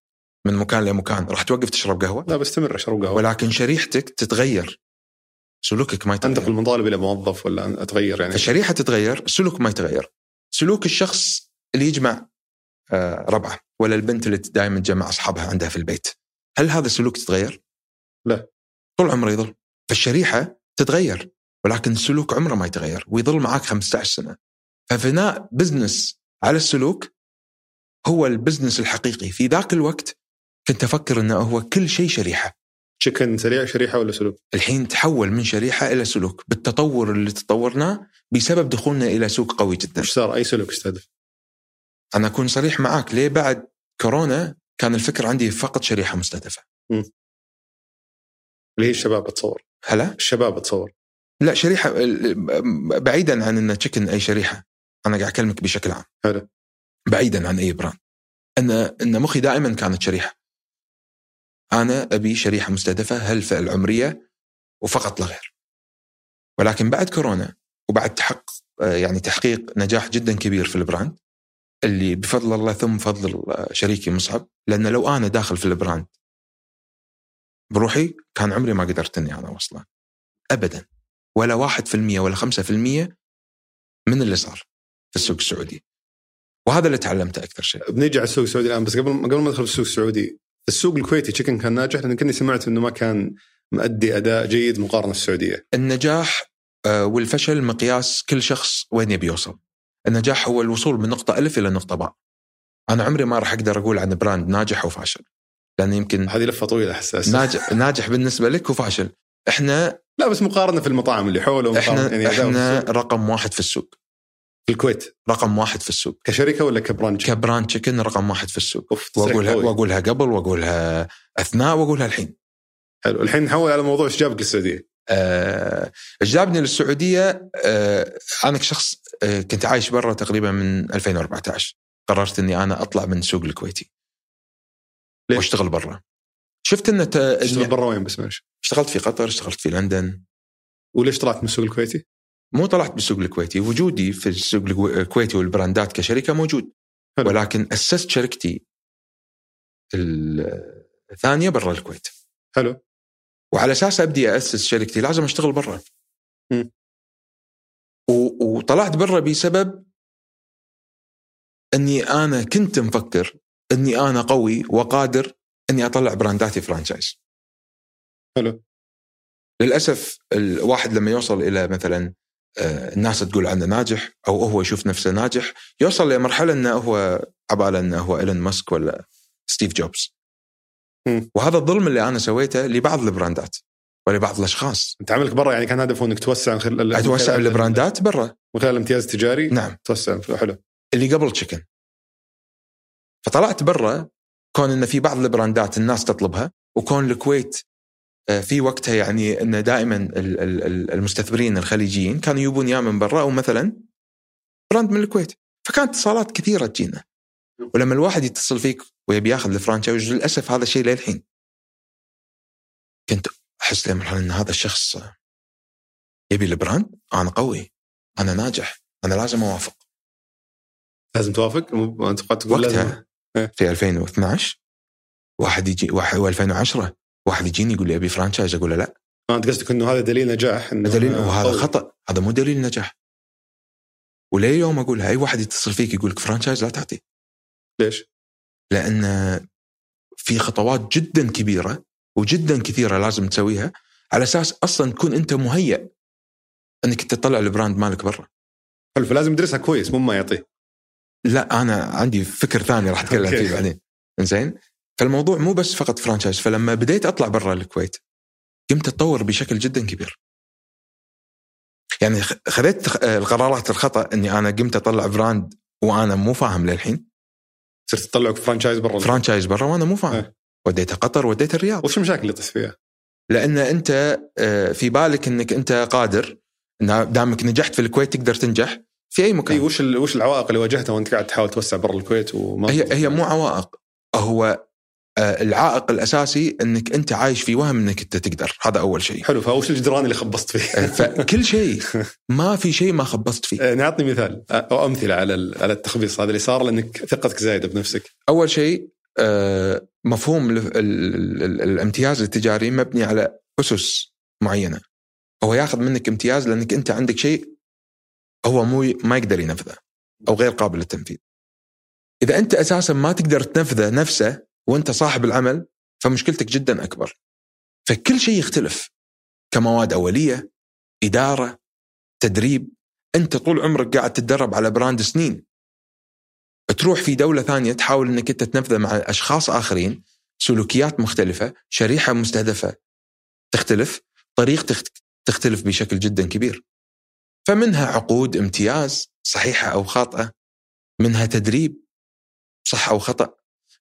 من مكان لمكان راح توقف تشرب قهوة؟ لا بستمر أشرب قهوة. ولكن شريحتك تتغير. سلوكك ما أنتقل يتغير من طالب إلى موظف ولا أتغير يعني؟ فالشريحه تتغير السلوك ما يتغير. سلوك الشخص اللي يجمع ربعة ولا البنت اللي دائما تجمع أصحابها عندها في البيت هل هذا السلوك تتغير؟ لا. طول عمره يظل فالشريحة تتغير ولكن السلوك عمره ما يتغير ويظل معك 15 سنة فبناء business على السلوك هو ال business الحقيقي في ذاك الوقت كنت أفكر إنه هو كل شيء شريحة تشيكن سريع شريحة ولا سلوك؟ الحين تحول من شريحة إلى سلوك بالتطور اللي تطورناه بسبب دخولنا إلى سوق قوي جدا وش صار أي سلوك استهدف؟ أنا أكون صريح معاك. ليه بعد كورونا كان الفكر عندي فقط شريحة مستهدفة؟ اللي هي الشباب اتصور؟ هلا؟ الشباب اتصور. لا شريحة بعيدا عن ان تشيكن أي شريحة. أنا قاعد أكلمك بشكل عام. حلو بعيدا عن أي براند إن إن مخي دائما كانت شريحة. أنا أبي شريحة مستهدفة هالفئه العمرية وفقط لا غير. ولكن بعد كورونا وبعد تحقق يعني تحقيق نجاح جدا كبير في ال brand اللي بفضل الله ثم فضل شريكي مصعب لأن لو أنا داخل في ال brand بروحي كان عمري ما قدرت اني أنا اوصله ابدا ولا واحد في المية ولا خمسة في المية من اللي صار في السوق السعودي. وهذا اللي تعلمته أكثر شيء. بنيجي على السوق السعودي الآن بس قبل قبل ما ندخل في السوق السعودي السوق الكويتي تشيكن كان ناجح؟ لأن كني سمعت إنه ما كان مؤدي أداء جيد مقارنة السعوديه النجاح آه، والفشل مقياس كل شخص وين يبي يوصل. النجاح هو الوصول من نقطة ألف إلى نقطة باء أنا عمري ما راح أقدر أقول عن brand ناجح أو فاشل لأن يمكن هذه لفة طويلة حساسه ناجح, ناجح بالنسبة لك وفاشل. إحنا لا بس مقارنة في المطاعم اللي حوله إحنا, يعني إحنا. رقم واحد في السوق. في الكويت. رقم واحد في السوق. كشركة ولا ك brand ك brand تشيكن رقم واحد في السوق. تصريح واقولها قوي. وأقولها قبل وأقولها أثناء وأقولها الحين. حلو. الحين نحول على موضوع إيش جابك للسعوديه إيش جابني للسعودية آه، أنا كشخص آه، كنت عايش برا تقريبا من 2014 قررت إني أنا أطلع من السوق الكويتي. ليش؟ وأشتغل برا. شفت إن إني برا وين بس؟ معلش. اشتغلت في قطر اشتغلت في لندن. وليش طلعت من السوق الكويتي؟ مو طلعت بالسوق الكويتي. وجودي في السوق الكو- الكويتي والبراندات كشركة موجود. حلو. ولكن أسست شركتي الثانية برا الكويت. حلو. وعلى أساس أبدي اسس شركتي لازم أشتغل برا. وطلعت برا بسبب أني أنا كنت مفكر أني أنا قوي وقادر أني أطلع برانداتي franchise. حلو. للأسف الواحد لما يوصل إلى مثلا آه، الناس تقول عنه ناجح أو هو يشوف نفسه ناجح يوصل لمرحلة إنه هو عباله إنه هو إيلون ماسك ولا ستيف جوبز. وهذا الظلم اللي أنا سويته لبعض البراندات ولبعض الأشخاص. أنت عملك برا يعني كان هدفه إنك توسع من خلال أتوسع البراندات برا. من خلال امتياز تجاري؟ نعم. توسع. حلو. اللي قبل تشيكن فطلعت برا كون إن في بعض البراندات الناس تطلبها وكون الكويت آه، في وقتها يعني إن دائما ال- ال- ال- المستثمرين الخليجيين كانوا يجيبون يا من برا أو مثلا brand من الكويت. فكانت اتصالات كثيرة تجينا. ولما الواحد يتصل فيك ويبي ياخذ ال franchise للأسف هذا الشيء للحين. كنت أحس لمرحله إن هذا الشخص يبي ال brand أنا قوي أنا ناجح أنا لازم أوافق. لازم توافق؟ مو أنت قاعد تقول لازم؟ وقتها في 2012 واحد يجي واحد و2010 واحد يجيني يقول لي أبي franchise أقول له لا. آه، أنت قصدك إنه هذا دليل نجاح؟ إنه دليل وهذا قوي. خطأ. هذا مو دليل نجاح. وليه يوم اقولها أي واحد يتصل فيك يقول لك franchise لا تعطي. ليش؟ لأن في خطوات جدا كبيرة وجدا كثيرة لازم تسويها على أساس أصلا تكون أنت مهيئ إنك تطلع ال brand مالك برا. حلو فلازم يدرسها كويس مو ما يعطيه لا أنا عندي فكر ثاني راح أتكلم أوكي. فيه بعدين. زين فالموضوع مو بس فقط franchise فلما بديت أطلع برا الكويت قمت أتطور بشكل جدا كبير. يعني خذيت القرارات الخطأ إني أنا قمت أطلع brand وأنا مو فاهم للحين. صرت تطلعك franchise برا. franchise برا وأنا مو فاهم. إيه. وديته قطر وديته الرياض. وش المشاكل اللي طحت فيها؟ لأن أنت آه، في بالك إنك أنت قادر دامك نجحت في الكويت تقدر تنجح في أي مكان. اي وش وش العوائق اللي واجهتها وأنت قاعد تحاول توسع برا الكويت وما هي هي مو عوائق. هو العائق الأساسي إنك أنت عايش في وهم إنك أنت تقدر. هذا أول شيء. حلو فوش الجدران اللي خبصت فيه؟ آه، فكل شيء. ما في شيء ما خبصت فيه. يعني اعطني مثال أو أمثلة على على التخبيص. هذا اللي صار لأنك ثقتك زايدة بنفسك. أول شيء آه، مفهوم ال- ال- ال- ال- الامتياز التجاري مبني على أسس معينة. هو ياخذ منك امتياز لأنك أنت عندك شيء هو مو ما يقدر ينفذه أو غير قابل للتنفيذ. إذا أنت أساسا ما تقدر تنفذه نفسه وانت صاحب العمل فمشكلتك جدا أكبر. فكل شيء يختلف. كمواد أولية إدارة تدريب أنت طول عمرك قاعد تتدرب على براند سنين. تروح في دولة ثانية تحاول إنك أنت تنفذه مع أشخاص آخرين سلوكيات مختلفة شريحة مستهدفة تختلف طريقتك تختلف بشكل جدا كبير. فمنها عقود امتياز صحيحة أو خاطئة. منها تدريب صح أو خطأ.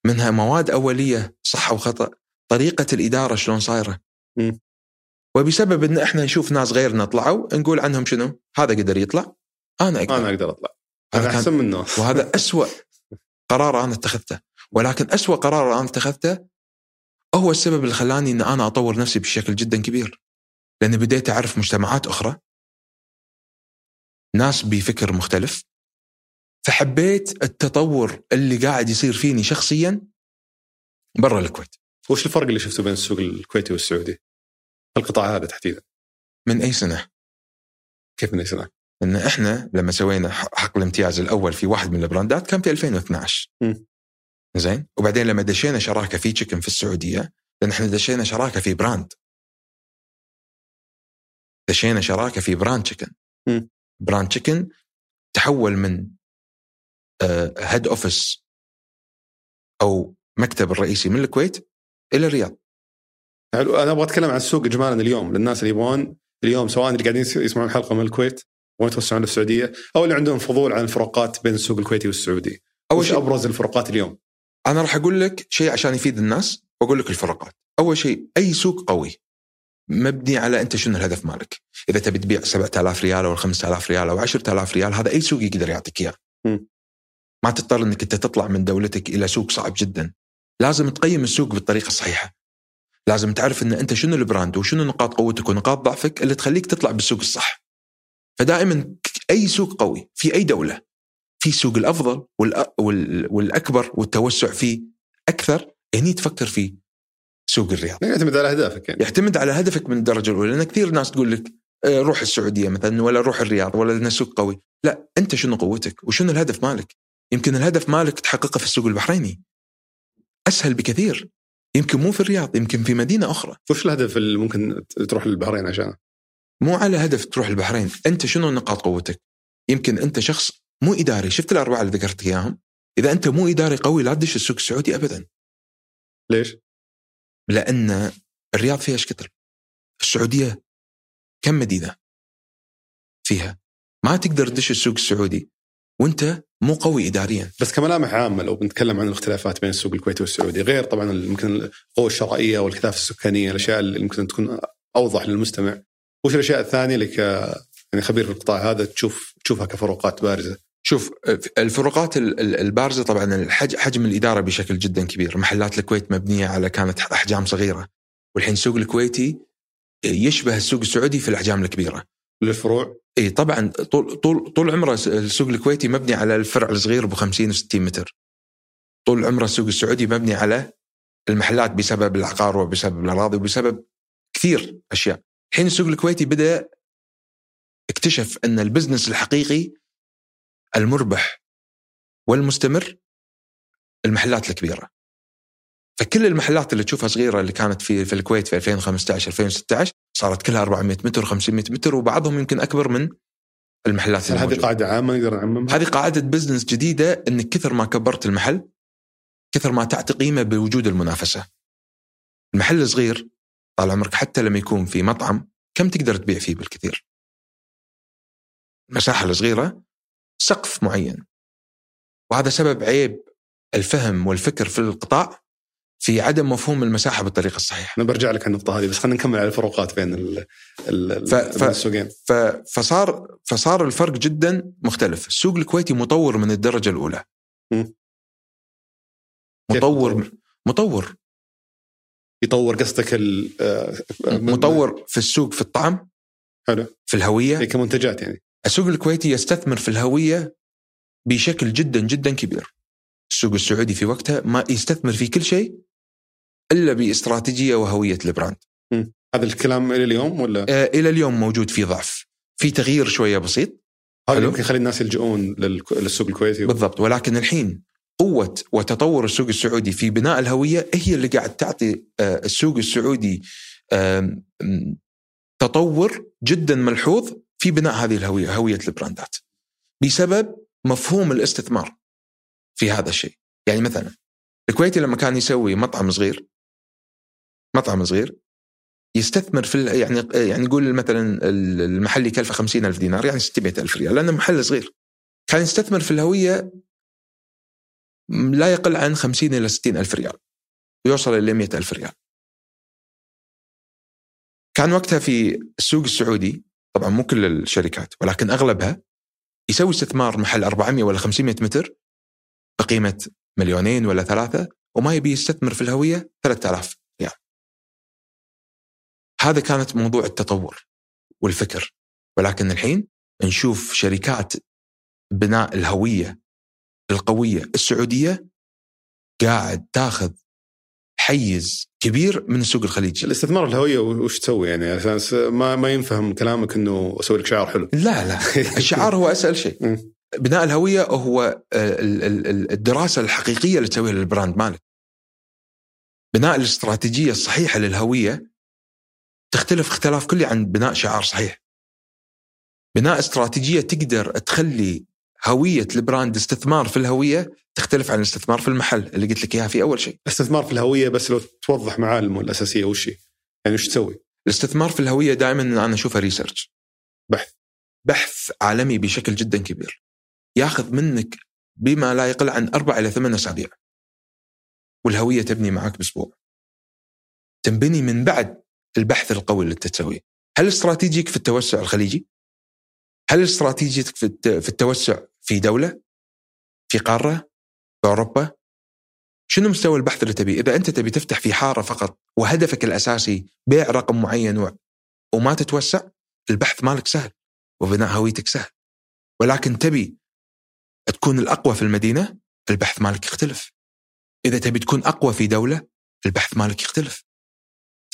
منها مواد أولية صح أو خطأ طريقة الإدارة شلون صايرة. مم. وبسبب إن إحنا نشوف ناس غيرنا طلعوا نقول عنهم شنو؟ هذا قدر يطلع أنا أقدر. أطلع. هذا أنا كان- أحسن منه. وهذا أسوأ قرار أنا اتخذته. ولكن أسوأ قرار أنا اتخذته هو السبب اللي خلاني أن أنا أطور نفسي بشكل جدا كبير. لأني بديت أعرف مجتمعات أخرى ناس بفكر مختلف فحبيت التطور اللي قاعد يصير فيني شخصيا برا الكويت وش الفرق اللي شفته بين السوق الكويتي والسعودي؟ القطاع هذا تحديدا من أي سنة كيف من أي سنة؟ إن إحنا لما سوينا حق الامتياز الأول في واحد من البراندات كان في 2012 مم. زين وبعدين لما دشينا شراكة في تشيكن في السعودية لأن إحنا دشينا شراكة في brand دشينا شراكة في brand تشيكن. brand تشيكن تحول من head office أو مكتب الرئيسي من الكويت إلى الرياض حلو أنا أبغى أتكلم عن السوق اجمالا اليوم للناس اللي يبغون اليوم سواء اللي قاعدين يسمعون الحلقة من الكويت ويتوسعون للسعوديه أو اللي عندهم فضول عن الفروقات بين السوق الكويتي والسعودي. أول شيء أبرز الفروقات اليوم؟ أنا راح أقول لك شيء عشان يفيد الناس وأقول لك الفروقات أول شيء أي سوق قوي مبني على أنت شنو الهدف مالك إذا تبي تبيع 7000 ريال أو 5000 ريال أو 10000 ريال هذا أي سوق يقدر يعطيك إياه. ما تضطر إنك أنت تطلع من دولتك إلى سوق صعب جدا. لازم تقيم السوق بالطريقة الصحيحة. لازم تعرف إن أنت شنو البراند وشنو نقاط قوتك ونقاط ضعفك اللي تخليك تطلع بالسوق الصح. فدائما أي سوق قوي في أي دولة في سوق الأفضل والأكبر والتوسع فيه أكثر هني تفكر في سوق الرياض. يعتمد على اهدافك يعني. يعتمد على هدفك من الدرجة الأولى. لأن كثير ناس تقول لك آه، روح السعودية مثلا ولا روح الرياض ولا لأن السوق قوي. لا أنت شنو قوتك وشنو الهدف مالك؟ يمكن الهدف مالك تحققه في السوق البحريني. أسهل بكثير. يمكن مو في الرياض يمكن في مدينة أخرى. وش الهدف اللي ممكن تروح للبحرين عشانه؟ مو على هدف تروح البحرين. أنت شنو نقاط قوتك؟ يمكن أنت شخص مو إداري. شفت الأربعة اللي ذكرت إياهم؟ إذا أنت مو إداري قوي لا تدش السوق السعودي ابدا. ليش؟ لأن الرياض فيها إيش كثر السعودية كم مدينة فيها؟ ما تقدر تدش السوق السعودي. وانت مو قوي اداريا. بس كملامح عامة لو بنتكلم عن الاختلافات بين السوق الكويتي والسعودي غير طبعا يمكن القوة الشرائية والكثافه السكانية الأشياء اللي يمكن تكون أوضح للمستمع. وش الأشياء الثانية اللي ك يعني خبير في القطاع هذا تشوف تشوفها كفروقات بارزة؟ شوف الفروقات ال- ال- البارزة طبعا حجم الإدارة بشكل جدا كبير. محلات الكويت مبنية على كانت أحجام صغيرة. والحين السوق الكويتي يشبه السوق السعودي في الأحجام الكبيرة. للفروع؟ اي طبعا طول طول طول عمره السوق الكويتي مبني على الفرع الصغير أبو 50 و60 متر. طول عمره السوق السعودي مبني على المحلات بسبب العقار وبسبب الأراضي وبسبب كثير أشياء. الحين السوق الكويتي بدأ اكتشف أن ال business الحقيقي المربح والمستمر المحلات الكبيرة فكل المحلات اللي تشوفها صغيرة اللي كانت في في الكويت في 2015 2016 صارت كلها 400 متر 500 متر وبعضهم يمكن أكبر من المحلات هل هذه قاعدة عامة نقدر نعممها؟ هذه قاعدة بزنس جديدة انك كثر ما كبرت المحل كثر ما تعطي قيمة بوجود المنافسة. المحل صغير طال عمرك حتى لما يكون في مطعم كم تقدر تبيع فيه بالكثير؟ المساحة الصغيرة سقف معين. وهذا سبب عيب الفهم والفكر في القطاع في عدم مفهوم المساحة بالطريقة الصحيحة. أنا برجع لك النقطه هذه بس خلينا نكمل على الفروقات بين ال ال ف... ف... السوقين. ف... فصار فصار الفرق جدا مختلف، السوق الكويتي مطور من الدرجة الأولى. م. مطور مطور يطور قصدك آه، مطور في السوق في الطعم حلو في الهوية كمنتجات يعني السوق الكويتي يستثمر في الهوية بشكل جدا جدا كبير السوق السعودي في وقتها ما يستثمر في كل شيء إلا باستراتيجية وهوية البراند هذا الكلام إلى اليوم ولا؟ آه إلى اليوم موجود في ضعف. في تغيير شوية بسيط. هذا يمكن يخلي الناس يلجؤون للسوق الكويتي. بالضبط. ولكن الحين قوة وتطور السوق السعودي في بناء الهوية هي اللي قاعد تعطي آه، السوق السعودي تطور جدا ملحوظ في بناء هذه الهوية هوية البراندات. بسبب مفهوم الاستثمار في هذا الشيء. يعني مثلا الكويتي لما كان يسوي مطعم صغير مطعم صغير يستثمر في يعني يعني نقول مثلا المحل يكلفه 50 ألف دينار يعني 600 ألف ريال لأنه محل صغير. كان يستثمر في الهوية لا يقل عن 50 إلى 60 ألف ريال. ويوصل إلى 100 ألف ريال. كان وقتها في السوق السعودي طبعا مو كل الشركات ولكن أغلبها يسوي استثمار محل 400 ولا 500 متر بقيمة مليونين ولا ثلاثة وما يبي يستثمر في الهوية 3000 ريال هذا كانت موضوع التطور والفكر. ولكن الحين نشوف شركات بناء الهوية القوية السعودية قاعد تاخذ حيز كبير من السوق الخليجي الاستثمار الهوية وش تسوي يعني؟ أساس ما ما ينفهم كلامك إنه أسوي لك شعار حلو. لا لا. الشعار هو أسهل شيء. بناء الهوية هو الدراسة الحقيقية اللي تسويها لل brand مالك. بناء الاستراتيجية الصحيحة للهوية تختلف اختلاف كلي عن بناء شعار صحيح بناء استراتيجية تقدر تخلي هوية ال brand استثمار في الهوية تختلف عن الاستثمار في المحل اللي قلت لك إياها في أول شيء. الاستثمار في الهوية بس لو توضح معالمه الأساسية وش؟ يعني وش تسوي؟ الاستثمار في الهوية دائما أنا اشوفها ريسيرش. بحث. بحث عالمي بشكل جدا كبير. ياخذ منك بما لا يقل عن أربع إلى ثمان أسابيع. والهوية تبني معك بأسبوع. تنبني من بعد البحث القوي اللي انت تسويه. هل استراتيجيك في التوسع الخليجي؟ هل استراتيجيتك في التوسع في دولة في قارة في أوروبا شنو مستوى البحث اللي تبيه؟ إذا أنت تبي تفتح في حارة فقط وهدفك الأساسي بيع رقم معين وما تتوسع البحث مالك سهل وبناء هويتك سهل ولكن تبي تكون الأقوى في المدينة البحث مالك يختلف إذا تبي تكون أقوى في دولة البحث مالك يختلف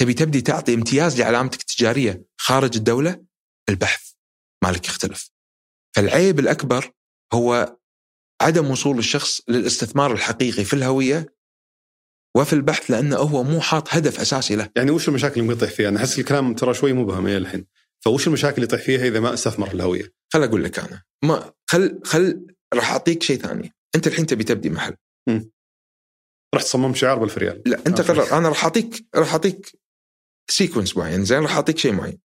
تبي تبدي تعطي امتياز لعلامتك التجارية خارج الدولة البحث مالك يختلف فالعيب الأكبر هو عدم وصول الشخص للاستثمار الحقيقي في الهوية وفي البحث لأنه هو مو حاط هدف أساسي له. يعني وش المشاكل اللي يطيح فيها؟ أنا أحس الكلام ترى شوي مبهم إلى الحين. فوش المشاكل اللي يطيح فيها إذا ما استثمر الهوية؟ خل أقول لك أنا ما خل خل راح أعطيك شيء ثاني، أنت الحين تبي تبدي محل. رحت صممت شعار بألف ريال. لا أنت قرر أنا راح أعطيك راح أعطيك sequence معين زين راح أعطيك شيء معين.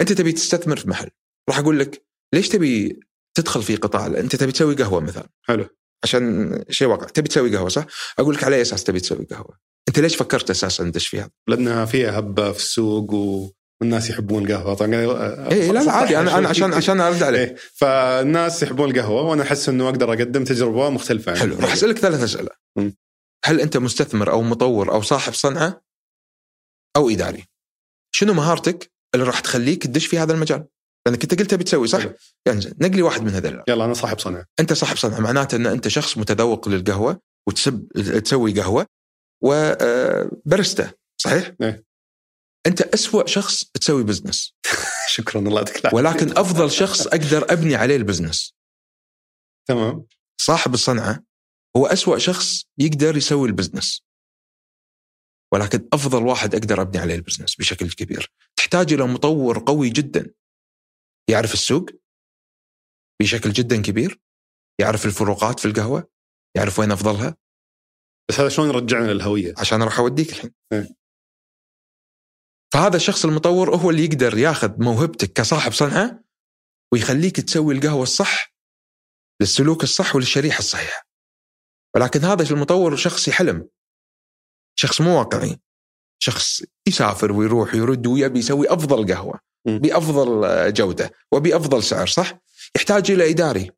أنت تبي تستثمر في محل، راح أقول لك ليش تبي تدخل في قطاع أنت تبي تسوي قهوة مثلا حلو عشان شيء واقع تبي تسوي قهوة صح؟ أقول لك على أي أساس تبي تسوي قهوة؟ أنت ليش فكرت أساسا تدش فيها؟ لانها فيها هبة في السوق و... والناس يحبون القهوة طبعا اي لا لا عادي أنا أنا عشان عشان أرد عليه إيه فالناس يحبون القهوة وأنا أحس إنه أقدر أقدم تجربة مختلفة يعني. حلو راح أسألك ثلاث أسئلة م. هل أنت مستثمر أو مطور أو صاحب صنعة أو إداري؟ شنو مهارتك اللي راح تخليك تدش في هذا المجال؟ لأنك أنت قلت تبي تسوي صح؟ يعني نقلي واحد من هذول يلا أنا صاحب صنعه أنت صاحب صنعه معناته إن أنت شخص متذوق للقهوة وتحب تسوي قهوة وبرستا آه، صحيح؟ إيه؟ أنت أسوأ شخص تسوي business شكرا الله يعطيك ولكن أفضل شخص أقدر أبني عليه ال business تمام صاحب الصنعة هو أسوأ شخص يقدر يسوي ال business ولكن أفضل واحد أقدر أبني عليه البزنس بشكل كبير. تحتاج إلى مطور قوي جدا. يعرف السوق بشكل جدا كبير. يعرف الفروقات في القهوة. يعرف وين أفضلها. بس هذا شلون يرجعنا للهوية؟ عشان أروح أوديك الحين. إيه. فهذا الشخص المطور هو اللي يقدر ياخذ موهبتك كصاحب صنعة ويخليك تسوي القهوة الصح للسلوك الصح وللشريحة الصحيحة. ولكن هذا المطور شخص يحلم. شخص مو واقعي. شخص يسافر ويروح ويرد ويبي يسوي أفضل قهوة. بأفضل جودة وبأفضل سعر صح؟ يحتاج إلى إداري.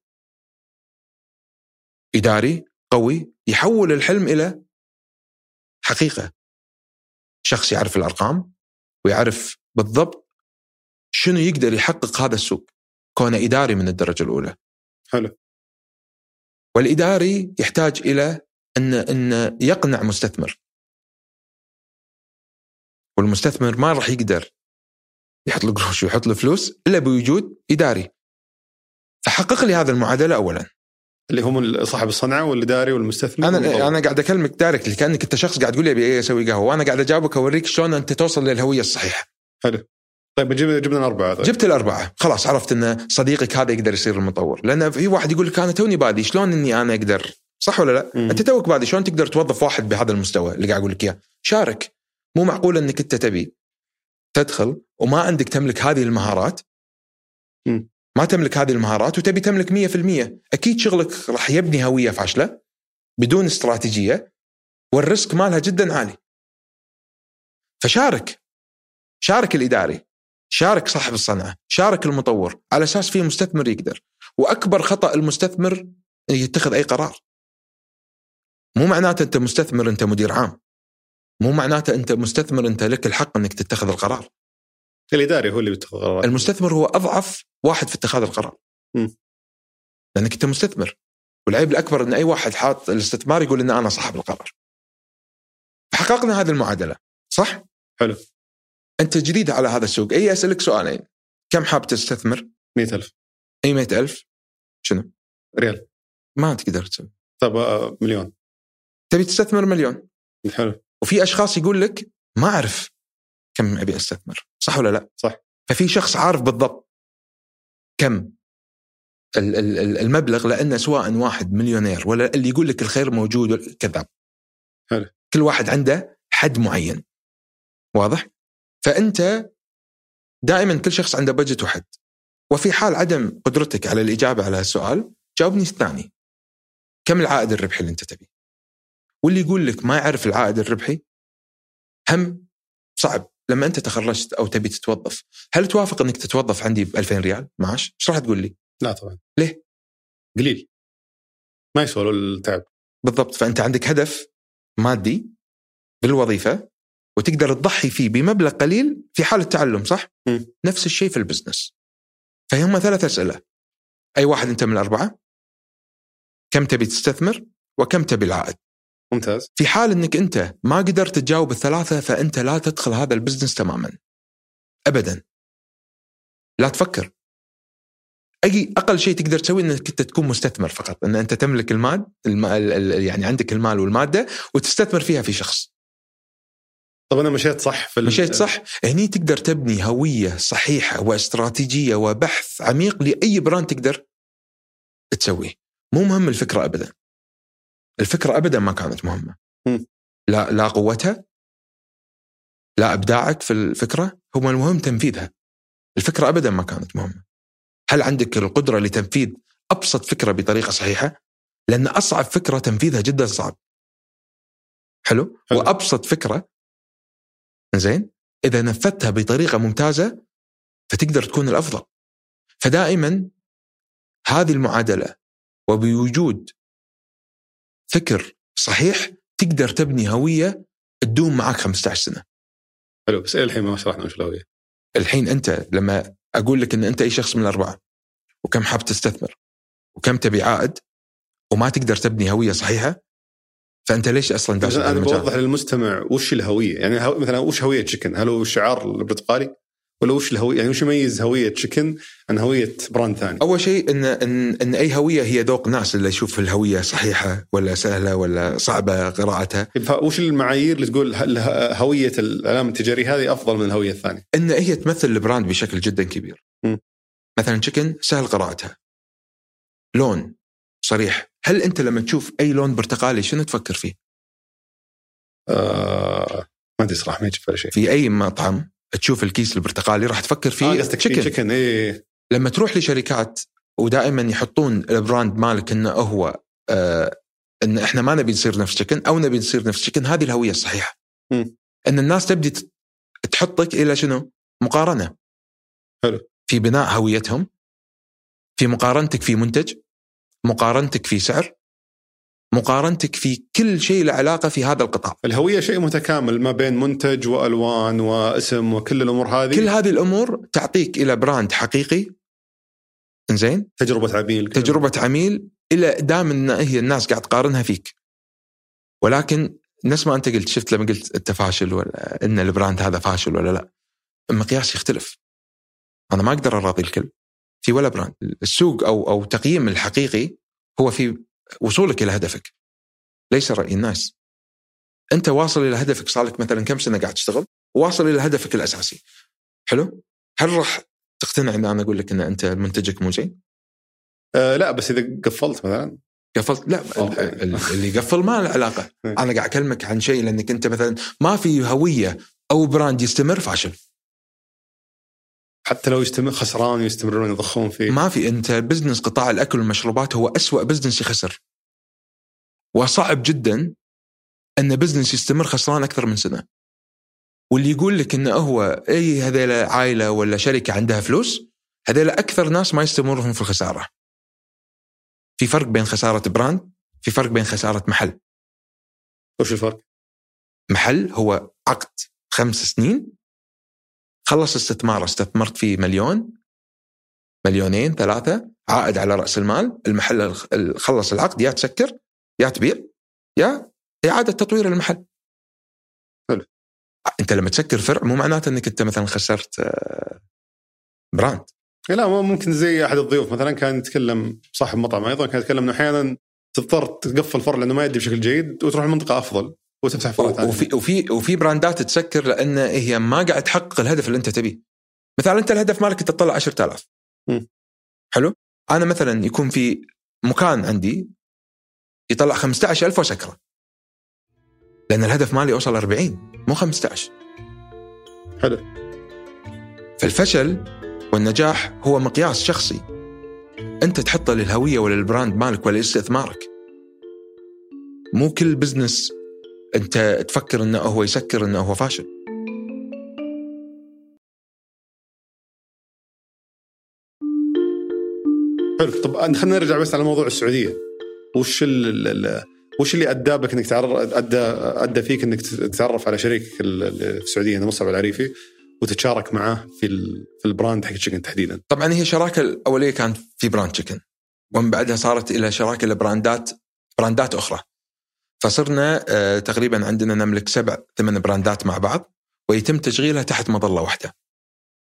إداري قوي يحول الحلم إلى حقيقة. شخص يعرف الأرقام ويعرف بالضبط شنو يقدر يحقق هذا السوق. كونه إداري من الدرجة الأولى. حلو. والإداري يحتاج إلى أن أن يقنع مستثمر. والمستثمر ما راح يقدر يحط له قروش ويحط له فلوس إلا بوجود إداري. فحقق لي هذا المعادلة اولا. اللي هم صاحب الصنعة والإداري والمستثمر أنا والمطور. أنا قاعد أكلمك دايركتلي كانك أنت شخص قاعد تقول لي أبي أسوي قهوة. وأنا قاعد أجاوبك اوريك شلون أنت توصل للهوية الصحيحة. طيب جبنا جبنا اربعه طيب. جبت الأربعة. خلاص عرفت إن صديقك هذا يقدر يصير المطور. لأن في واحد يقول لك أنا توني بادي شلون إني أنا أقدر؟ صح ولا لا؟ أنت توك بادي شلون تقدر توظف واحد بهذا المستوى اللي قاعد أقول لك إياه؟ شارك. مو معقول إنك أنت تبي تدخل وما عندك تملك هذه المهارات. ما تملك هذه المهارات وتبي تملك 100% أكيد شغلك راح يبني هوية فاشلة بدون استراتيجية وال risk مالها جدا عالي. فشارك. شارك الإداري. شارك صاحب الصنعة. شارك المطور. على أساس في مستثمر يقدر. وأكبر خطأ المستثمر يتخذ أي قرار. مو معناته أنت مستثمر أنت مدير عام. مو معناته أنت مستثمر أنت لك الحق أنك تتخذ القرار. الإداري هو اللي بيتخذ قرارات المستثمر هو أضعف واحد في اتخاذ القرار. مم. لأنك أنت مستثمر. والعيب الأكبر أن أي واحد حاط الاستثمار يقول إن أنا صاحب القرار. فحققنا هذه المعادلة صح؟ حلو. أنت جديد على هذا السوق. أي أسألك سؤالين. كم حاب تستثمر؟ 100000 أي مئة ألف؟ شنو؟ ريال. ما تقدر تسوي. طيب آه، مليون. تبي تستثمر مليون. حلو. وفي أشخاص يقول لك ما أعرف كم أبي أستثمر. صح ولا لا؟ صح. ففي شخص عارف بالضبط كم ال- ال- ال- المبلغ لأنه سواء واحد مليونير ولا اللي يقول لك الخير موجود كذاب حلو. كل واحد عنده حد معين. واضح؟ فأنت دائما كل شخص عنده بجت وحد. وفي حال عدم قدرتك على الإجابة على السؤال جاوبني الثاني كم العائد الربحي اللي أنت تبيه؟ واللي يقول لك ما يعرف العائد الربحي هم صعب. لما أنت تخرجت أو تبي تتوظف هل توافق إنك تتوظف عندي ب 2000 ريال؟ معاش. إيش راح تقول لي؟ لا طبعا. ليه؟ قليل. ما يسوى التعب. بالضبط. فأنت عندك هدف مادي بالوظيفة وتقدر تضحي فيه بمبلغ قليل في حال التعلم صح؟ مم. نفس الشيء في ال business. فهم ثلاث أسئلة. أي واحد أنت من الأربعة؟ كم تبي تستثمر؟ وكم تبي العائد؟ ممتاز. في حال إنك أنت ما قدرت تجاوب الثلاثة فأنت لا تدخل هذا ال business تماما. ابدا. لا تفكر. أي أقل شيء تقدر تسوي إنك أنت تكون مستثمر فقط. إن أنت تملك المال الم... ال- ال- يعني عندك المال والمادة وتستثمر فيها في شخص. طب أنا مشيت صح في مشيت صح؟ هني تقدر تبني هوية صحيحة واستراتيجية وبحث عميق لأي براند تقدر تسويه. مو مهم الفكرة ابدا. الفكرة ابدا ما كانت مهمة. لا لا قوتها لا إبداعك في الفكرة هو المهم تنفيذها. الفكرة ابدا ما كانت مهمة. هل عندك القدرة لتنفيذ أبسط فكرة بطريقة صحيحة؟ لأن أصعب فكرة تنفيذها جدا صعب. حلو, حلو. وأبسط فكرة زين إذا نفذتها بطريقة ممتازة فتقدر تكون الأفضل. فدائما هذه المعادلة وبوجود فكر صحيح تقدر تبني هوية تدوم معك 15 سنة. حلو بس إلى الحين ما شرحنا وش الهوية. الحين أنت لما أقول لك إن أنت أي شخص من الأربعة وكم حاب تستثمر وكم تبي عائد وما تقدر تبني هوية صحيحة فأنت ليش أصلا داخل أنا؟ بوضح للمستمع وش الهوية؟ يعني هو مثلا وش هوية تشيكن هل هو الشعار البرتقالي؟ ولا وش الهوية يعني وش يميز هوية تشيكن عن هوية brand ثاني؟ أول شيء ان ان إن أي هوية هي ذوق ناس اللي يشوف الهوية صحيحة ولا سهلة ولا صعبة قراءتها فوش المعايير اللي تقول هوية العلامه التجاريه هذه أفضل من الهوية الثانية؟ إن هي تمثل ال brand بشكل جدا كبير. م. مثلا تشيكن سهل قراءتها. لون صريح، هل أنت لما تشوف أي لون برتقالي شنو تفكر فيه؟ آه ما أدري صراحة ما يجي في شيء. في أي مطعم تشوف الكيس البرتقالي راح تفكر فيه آه تشيكن. تشيكن إيه لما تروح لشركات ودائما يحطون ال brand مالك إنه هو آه إن إحنا ما نبي نصير نفس تشيكن أو نبي نصير نفس تشيكن هذه الهوية الصحيحة. مم. إن الناس تبدي تحطك إلى شنو؟ مقارنة. حلو. في بناء هويتهم في مقارنتك في منتج مقارنتك في سعر مقارنتك في كل شيء له علاقة في هذا القطاع. الهوية شيء متكامل ما بين منتج وألوان واسم وكل الأمور هذه. كل هذه الأمور تعطيك إلى براند حقيقي. زين تجربة عميل. تجربة عميل إلى دام إن هي الناس قاعد تقارنها فيك. ولكن نفس ما أنت قلت شفت لما قلت أنت فاشل ولا إن ال brand هذا فاشل ولا لا. المقياس يختلف. أنا ما أقدر أراضي الكل. في ولا brand. السوق أو أو تقييم الحقيقي هو في وصولك إلى هدفك. ليس رأي الناس. أنت واصل إلى هدفك صار لك مثلا كم سنة قاعد تشتغل؟ واصل إلى هدفك الأساسي. حلو؟ هل راح تقتنع إن أنا أقول لك إن أنت منتجك مو زين؟ آه لا بس إذا قفلت مثلا. قفلت؟ لا اللي يقفل ما له علاقة. أنا قاعد أكلمك عن شيء لأنك أنت مثلا ما في هوية أو brand يستمر فاشل. حتى لو يستمر خسران ويستمرون يضخون فيه. ما في انت business قطاع الأكل والمشروبات هو أسوأ business يخسر. وصعب جدا أن business يستمر خسران أكثر من سنة. واللي يقول لك إنه هو اي هذيل عائلة ولا شركة عندها فلوس هذيل أكثر ناس ما يستمرون في الخسارة. في فرق بين خسارة براند في فرق بين خسارة محل. وش الفرق؟ محل هو عقد خمس سنين خلص استثماره استثمرت فيه مليون مليونين ثلاثة عائد على رأس المال المحل خلص العقد يا تسكر يا تبيع يا إعادة تطوير المحل. حلو. أنت لما تسكر فرع مو معناته أنك أنت مثلا خسرت آه، brand. إيه لا ممكن زي أحد الضيوف مثلا كان يتكلم صاحب مطعم أيضا كان يتكلم إنه أحيانا تضطر تقفل فرع لأنه ما يأدي بشكل جيد وتروح لمنطقه أفضل. وتفتح فرع ثاني وفي وفي وفي brandات تسكر لأن هي ما قاعد تحقق الهدف اللي أنت تبيه. مثلا أنت الهدف مالك تطلع 10000 مم. حلو؟ أنا مثلا يكون في مكان عندي يطلع 15000 واسكره. لأن الهدف مالي أوصل 40 مو 15. حلو فالفشل والنجاح هو مقياس شخصي. أنت تحطه للهوية ولا لل brand مالك ولا لاستثمارك. مو كل business أنت تفكر إنه هو يسكر إنه هو فاشل. حلو. طب خلينا نرجع بس على موضوع السعودية. وش ال وش اللي أدى بك إنك تعرف أدى أدى فيك إنك تتعرف على شريكك في السعودية مصعب العريفي وتتشارك معاه في في ال brand حق تشيكن تحديدا؟ طبعا هي الشراكه الأولية كانت في brand تشيكن ومن بعدها صارت إلى شراكة ل brand ات brand ات أخرى. فصرنا آه، تقريبا عندنا نملك سبع ثمان brand ات مع بعض ويتم تشغيلها تحت مظلة واحدة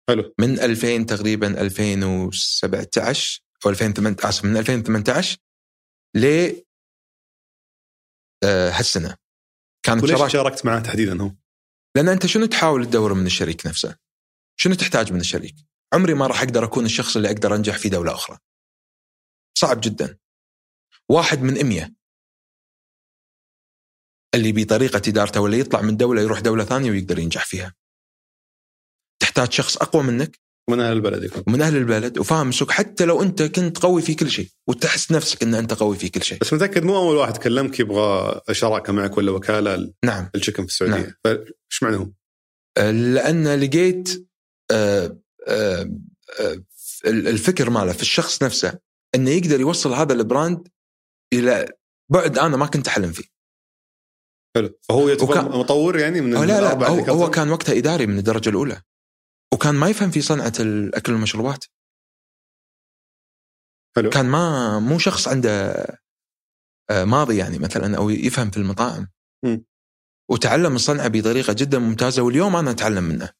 حلو من 2000 تقريبا 2017 أو 2008 اسف من 2018 ل آه، هالسنة كانت وليش شراكه شاركت معاه تحديدا هو؟ لأن أنت شنو تحاول تدور من الشريك نفسه؟ شنو تحتاج من الشريك؟ عمري ما راح أقدر أكون الشخص اللي أقدر أنجح في دولة أخرى. صعب جدا. واحد من أمية اللي بطريقة إدارته ولا يطلع من دولة يروح دولة ثانية ويقدر ينجح فيها. تحتاج شخص أقوى منك من أهل البلد يكون ومن أهل البلد وفاهم السوق حتى لو أنت كنت قوي في كل شيء وتحس نفسك أن أنت قوي في كل شيء. بس متأكد مو أول واحد كلمك يبغى شراكة معك ولا وكالة نعم التشيكن في السعودية نعم. فايش معنى هو؟ لأن لقيت آه، آه، آه، الفكر ماله في الشخص نفسه إنه يقدر يوصل هذا البراند إلى بعد أنا ما كنت أحلم فيه. حلو فهو يعتبر وكان- مطور يعني من لا لا هو, هو؟ كان وقتها إداري من الدرجة الأولى. وكان ما يفهم في صنعة الأكل والمشروبات. حلو كان ما مو شخص عنده آه، ماضي يعني مثلا أو يفهم في المطاعم. مم. وتعلم الصنعة بطريقة جدا ممتازة واليوم أنا أتعلم منه.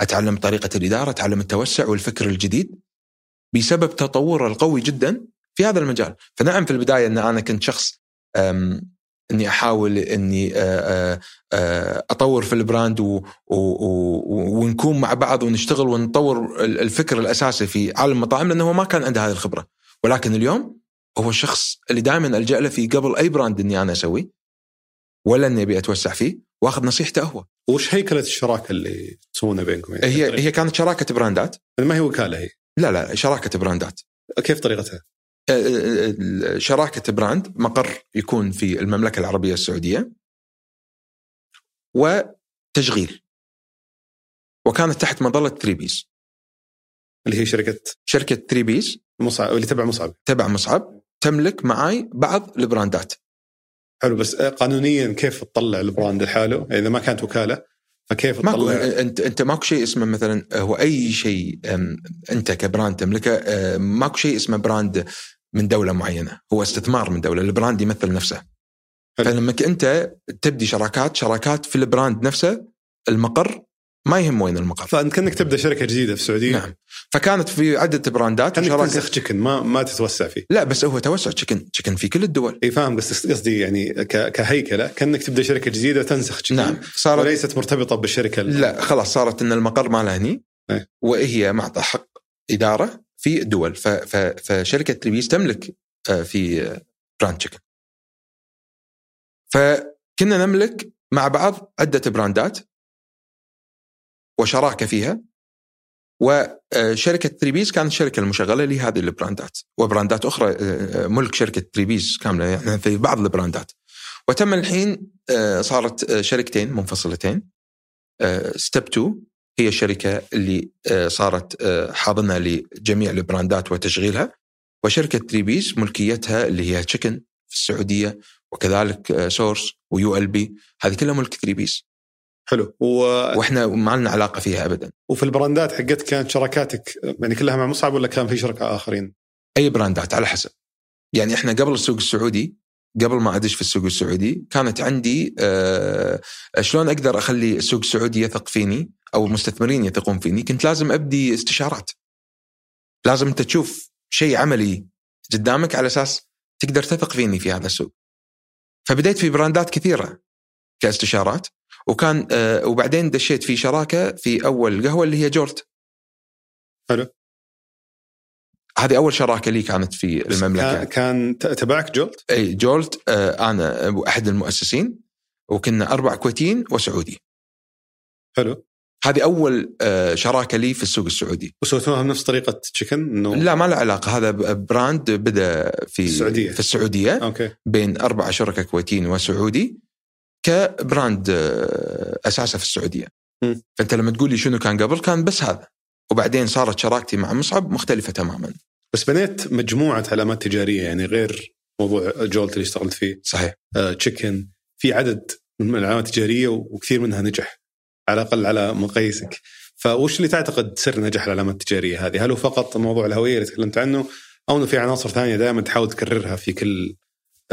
أتعلم طريقة الإدارة أتعلم التوسع والفكر الجديد بسبب تطور القوي جدا في هذا المجال فنعم في البداية إن أنا كنت شخص إني أحاول إني آه، آه، آه، أطور في ال brand و و و ونكون مع بعض ونشتغل ونطور الفكر الأساسي في عالم المطاعم لأنه هو ما كان عنده هذه الخبرة ولكن اليوم هو الشخص اللي دائما ألجأ له في قبل أي brand إني أنا اسويه ولا إني أبي أتوسع فيه وأخذ نصيحته هو. وش هيكله الشراكة اللي تسوونها بينكم؟ يعني هي هي كانت شراكة brand ات ما هي وكالة هي؟ لا لا شراكة brand ات. كيف طريقتها؟ شراكة brand مقر يكون في المملكة العربية السعودية وتشغيل. وكانت تحت مظلة تريبيز. اللي هي شركة شركة تريبيز. مصعب اللي تبع مصعب. تبع مصعب. تملك معي بعض ال brand ات. حلو بس قانونيا كيف تطلع ال brand لحاله؟ إذا ما كانت وكالة فكيف تطلع؟ أنت أنت ماكو شيء اسمه مثلا هو أي شيء أنت ك brand تملكه ماكو شيء اسمه brand من دولة معينة. هو استثمار من دولة ال brand يمثل نفسه. حلو. فلما أنت تبدي شراكات شراكات في ال brand نفسه المقر ما يهم وين المقر. فأنت كأنك تبدأ شركة جديدة في السعودية. نعم. فكانت في عدة براندات كأنك تنسخ تشيكن ما ما تتوسع فيه. لا بس هو توسع تشيكن تشيكن في كل الدول. إي فاهم بس قصدي يعني كهيكلة كأنك تبدأ شركة جديدة وتنسخ تشيكن نعم. صارت وليست مرتبطة بالشركة لا خلاص صارت إن المقر مالها هني. وهي معطى حق إدارة في الدول فشركة تريبيس تملك آه، في brand تشيكن فكنا نملك مع بعض عدة براندات وشراكة فيها وشركه تريبيز كانت الشركة المشغلة لهذه البراندات وبراندات أخرى آه، ملك شركة تريبيز كاملة يعني في بعض البراندات. وتم الحين آه، صارت آه، شركتين منفصلتين Step 2 هي الشركة اللي صارت حاضنة لجميع البراندات وتشغيلها وشركة تريبيز ملكيتها اللي هي تشيكن في السعودية وكذلك سورس ويو إل بي هذه كلها ملك تريبيز حلو. و... وإحنا ما لنا علاقة فيها ابدا. وفي البراندات حقتك كانت شراكاتك يعني كلها مع مصعب ولا كان في شركاء آخرين؟ أي براندات على حسب. يعني إحنا قبل السوق السعودي قبل ما أدش في السوق السعودي كانت عندي آه شلون أقدر أخلي السوق السعودي يثق فيني؟ أو المستثمرين يثقون فيني كنت لازم أبدي استشارات. لازم أنت تشوف شيء عملي قدامك على أساس تقدر تثق فيني في هذا السوق. فبديت في براندات كثيرة كاستشارات وكان آه وبعدين دشيت في شراكة في أول قهوة اللي هي جولت حلو. هذه أول شراكة لي كانت في المملكة. كان تبعك جولت؟ إي جولت آه أنا أحد المؤسسين وكنا أربع كويتيين وسعودي. حلو. هذه أول آه، شراكة لي في السوق السعودي. وسويتوها بنفس طريقة تشيكن إنه لا ما له علاقة. هذا brand بدأ في السعودية. في السعودية. okay. بين أربع شركاء كويتيين وسعودي ك brand آه، أساسه في السعودية. م. فأنت لما تقول لي شنو كان قبل كان بس هذا. وبعدين صارت شراكتي مع مصعب مختلفة تماما. بس بنيت مجموعة علامات تجارية يعني غير موضوع جولت اللي اشتغلت فيه. صحيح. آه تشيكن في عدد من العلامات التجارية وكثير منها نجح. على الأقل على مقاييسك فوش اللي تعتقد سر نجاح العلامات التجارية هذه؟ هل هو فقط موضوع الهوية اللي تكلمت عنه أو إنه في عناصر ثانية دائما تحاول تكررها في كل